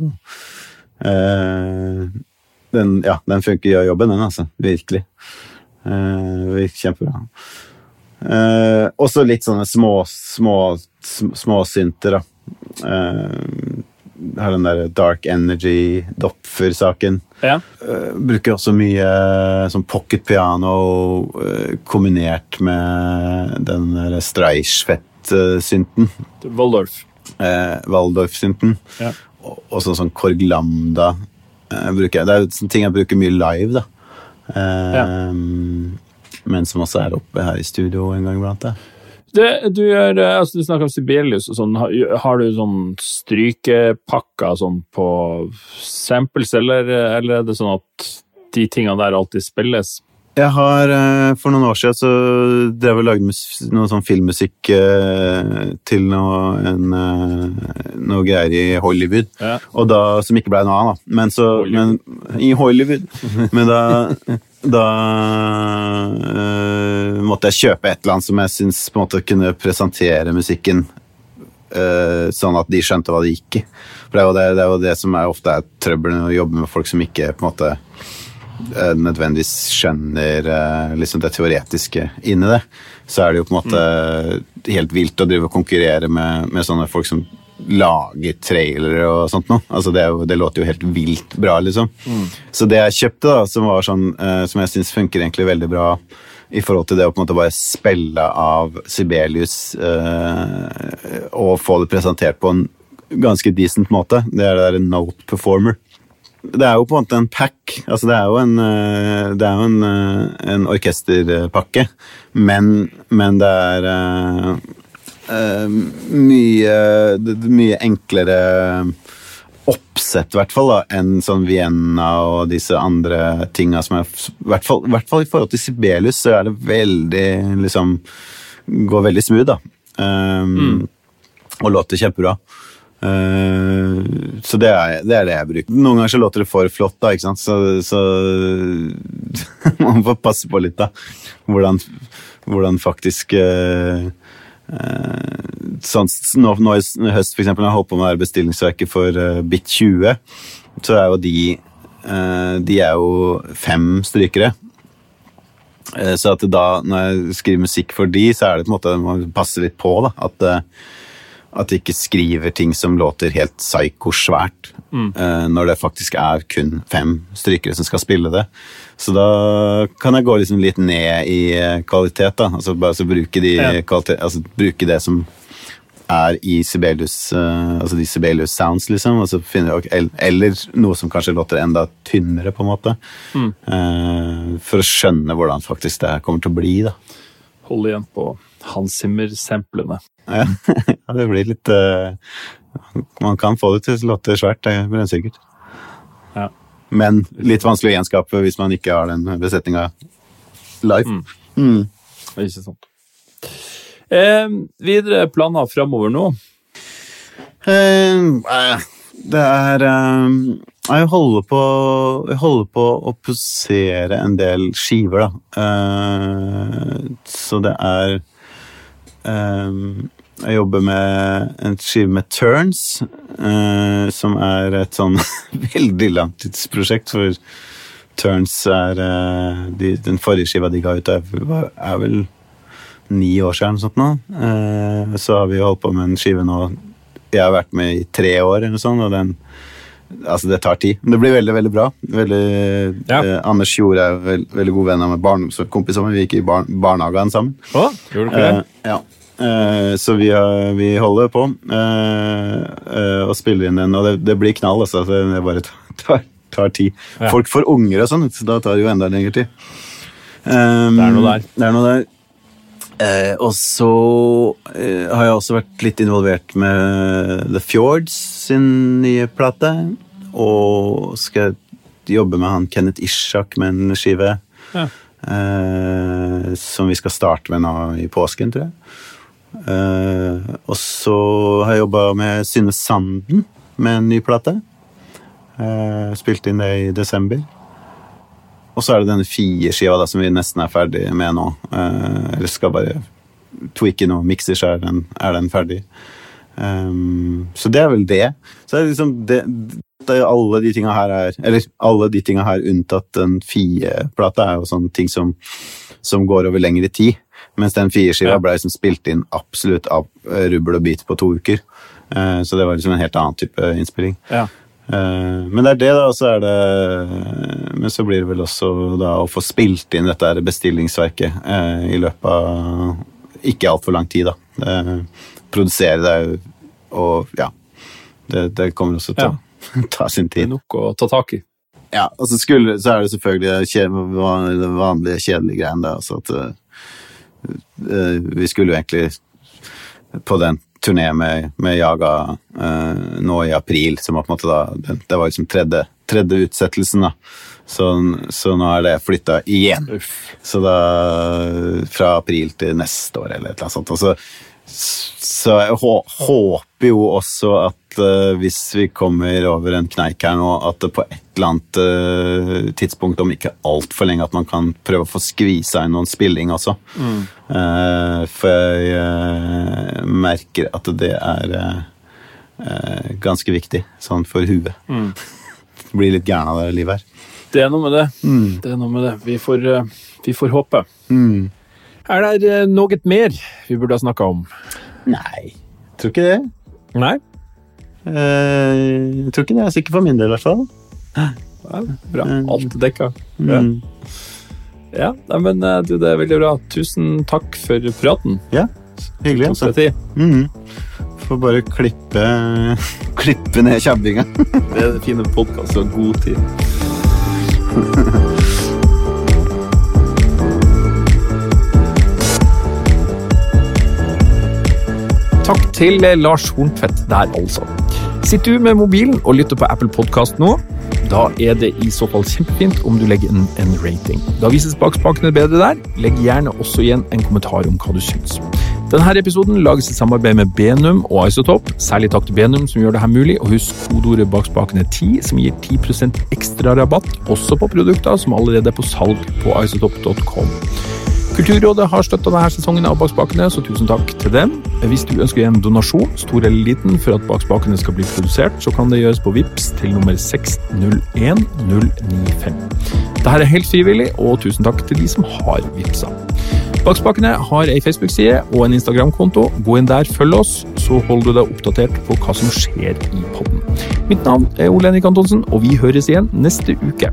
den, Ja, den funker gjør jobben, den, altså. Virkelig. Virker kjempebra. Også litt sånne små, små, sm- småsynter, da. Har den der Dark Energy Dopfer-saken. Ja. Uh, bruker også mye sånn pocket piano uh, kombinert med den der Streichfett-synten. Waldorf. Uh, Waldorf-synten. Ja. Og og sånn, sånn Korg Lambda. Bruker jeg. Det er jo ting jeg bruker mye live, da. Ja. Men som også er oppe her i studio en gang iblant. Det, du, eh, altså, du snakker om Sibelius og sånn. Har, har du sånn strykepakker sånn på samples, eller, eller er det sånn at de tingene der alltid spilles? Jeg har eh, For noen år siden så drev og lagde noe sånn filmmusikk eh, til noe, en, eh, noe greier i Hollywood. Ja. Da, som ikke ble noe av, da. Men så. Men, I Hollywood. Men da, da eh, måtte jeg kjøpe et eller annet som jeg syns på en måte kunne presentere musikken eh, sånn at de skjønte hva det gikk i. For det er jo det, det, er jo det som er ofte er trøbbelen å jobbe med folk som ikke på en måte eh, nødvendigvis skjønner liksom det teoretiske inni det. Så er det jo på en måte helt vilt å drive og konkurrere med, med sånne folk som lager trailere og sånt noe. Altså det, det låter jo helt vilt bra, liksom. Så det jeg kjøpte, da, som var sånn, eh, som jeg syns funker egentlig veldig bra i forhold til det å på en måte bare spille av Sibelius eh, og få det presentert på en ganske decent måte, det er det der Note Performer. Det er jo på en måte en pack. Altså det er jo en, eh, det er jo en, eh, en orkesterpakke, men, men det er eh, mye, er mye enklere oppsett, i hvert fall, da, enn sånn Vienna og disse andre tinga som er I hvert fall, i hvert fall i forhold til Sibelius, så er det veldig liksom Går veldig smooth, da. Um, Og låter kjempebra. Uh, så det er, det er det jeg bruker. Noen ganger så låter det for flott, da, ikke sant? så, så man får passe på litt, da. Hvordan, hvordan faktisk uh, sånn, nå, nå i høst, for eksempel, når jeg holdt på med bestillingsverket for uh, Bit 20, så er jo de eh, de er jo fem strykere. Eh, Så at da, når jeg skriver musikk for de, så er det på en måte man passer litt på. da, At, eh, at de ikke skriver ting som låter helt psyko-svært. eh, Når det faktisk er kun fem strykere som skal spille det. Så da kan jeg gå liksom litt ned i eh, kvalitet. da, altså Bare så bruke, de Ja. kvalitet, altså bruke det som er i Sibelius, eh, altså de Sibelius sounds, liksom. Finner eller noe som kanskje låter enda tynnere, på en måte. Eh, for å skjønne hvordan faktisk det her kommer til å bli, da. Hold igjen på Hans Zimmer-samplene. Ja, ja, det blir litt uh, Man kan få det til å låte svært, det er sikkert. Ja. Men litt vanskelig å gjenskape hvis man ikke har den besetninga live. Mm. Ikke sant. Eh, videre planer framover nå? Eh, eh, det er eh, Jeg holder på Jeg holder på å posere en del skiver, da. Eh, så det er eh, Jeg jobber med en skive med Turns, eh, som er et sånn veldig langtidsprosjekt, for Turns er eh, de, Den forrige skiva de ga ut, er, er vel ni år siden, eller noe sånt nå. Eh, så har vi holdt på med en skive nå jeg har vært med i tre år, eller noe sånt, og den Altså, det tar tid. Men det blir veldig, veldig bra. Veldig, Ja. eh, Anders Tjorde er veld, veldig god venn av meg, barndomskompis av meg. Vi gikk i bar barnehagen sammen. Å, gjorde dere det? Eh, ja. Eh, så vi, har, vi holder på eh, eh, og spiller inn den, og det, det blir knall, altså. Det, det bare tar, tar, tid. Ja. Folk får unger og sånn, så da tar det jo enda lengre tid. Det er noe der. Det er noe der. Eh, og så eh, har jeg også vært litt involvert med The Fjords sin nye plate. Og skal jobbe med han Kenneth Ishak med en skive. Ja. Eh, som vi skal starte med nå i påsken, tror jeg. Eh, og så har jeg jobba med Synne Sanden med en ny plate. Eh, spilte inn det i desember. Og så er det denne fire skiva da, som vi nesten er ferdig med nå. Eh, eller skal bare tweake noe mikser, så er den, er den ferdig. Um, så det er vel det. Så det er liksom det, det er alle de tinga her er Eller alle de tinga her unntatt den Fie-plata er jo sånne ting som, som går over lengre tid. Mens den fire skiva Ja. ble liksom spilt inn absolutt av eh, rubbel og bit på to uker. Uh, så det var liksom en helt annen type innspilling. Ja. Eh, Men det er det, da. Og så er det Men så blir det vel også da å få spilt inn dette bestillingsverket eh, i løpet av ikke altfor lang tid, da. Eh, produsere det og ja. Det, det kommer også til å ta sin Det er nok å ta tak i. Ja, og så, skulle, så er det selvfølgelig det vanlige kjedelige greiene der. Altså at uh, vi skulle jo egentlig på den turné med, med Jaga eh, nå i april, som på en måte da Det var liksom tredje, tredje utsettelsen, da. Så, så nå er det flytta igjen. Uff. Så da Fra april til neste år, eller et eller annet sånt. Altså, så, så jeg håper jo også at uh, hvis vi kommer over en kneik her nå, at det på et eller annet uh, tidspunkt, om ikke altfor lenge, at man kan prøve å få skvisa inn noen spilling også. Eh, for jeg merker at det er eh, ganske viktig, sånn for huet. Blir litt gæren av det livet her. Det er noe med det. Det er noe med det. Vi får, eh, vi får håpe. Er det eh, noe mer vi burde ha snakka om? Nei, tror ikke det. Nei? Eh, jeg tror ikke det. Er sikker for min del, i hvert fall. Ja, bra. Mm. Alt dekka. Ja. Mm. Ja, nei, men eh, du, det er veldig bra. Tusen takk for praten. Ja, hyggelig. Tok Altså. tid. Mm. Får bare klippe, klippe ned kjabbinga. Det er det fine podkast og god tid. Takk til Lars Horntvedt der, altså. Sitter du med mobilen og lytter på Apple Podkast nå? Da er det i så fall kjempefint om du legger en, en rating. Da vises bakspakene bedre der. Legg gjerne også igjen en kommentar om hva du syns. Denne episoden lages i samarbeid med Benum og Isotop. Særlig takk til Benum som gjør dette mulig, og husk kodeordet bakspakene 10 som gir 10% ekstra rabatt, også på produkter som allerede er på salg på isotop.com. Kulturrådet har støtta denne sesongen av Bak spakene, så tusen takk til dem. Hvis du ønsker en donasjon, stor eller liten, for at Bak spakene skal bli produsert, så kan det gjøres på VIPS til nummer 601095. Dette er helt frivillig, og tusen takk til de som har vippsa. Bakspakene har ei Facebook-side og en Instagram-konto. Gå inn der, følg oss, så holder du deg oppdatert på hva som skjer i podden. Mitt navn er Ole Henrik Antonsen, og vi høres igjen neste uke.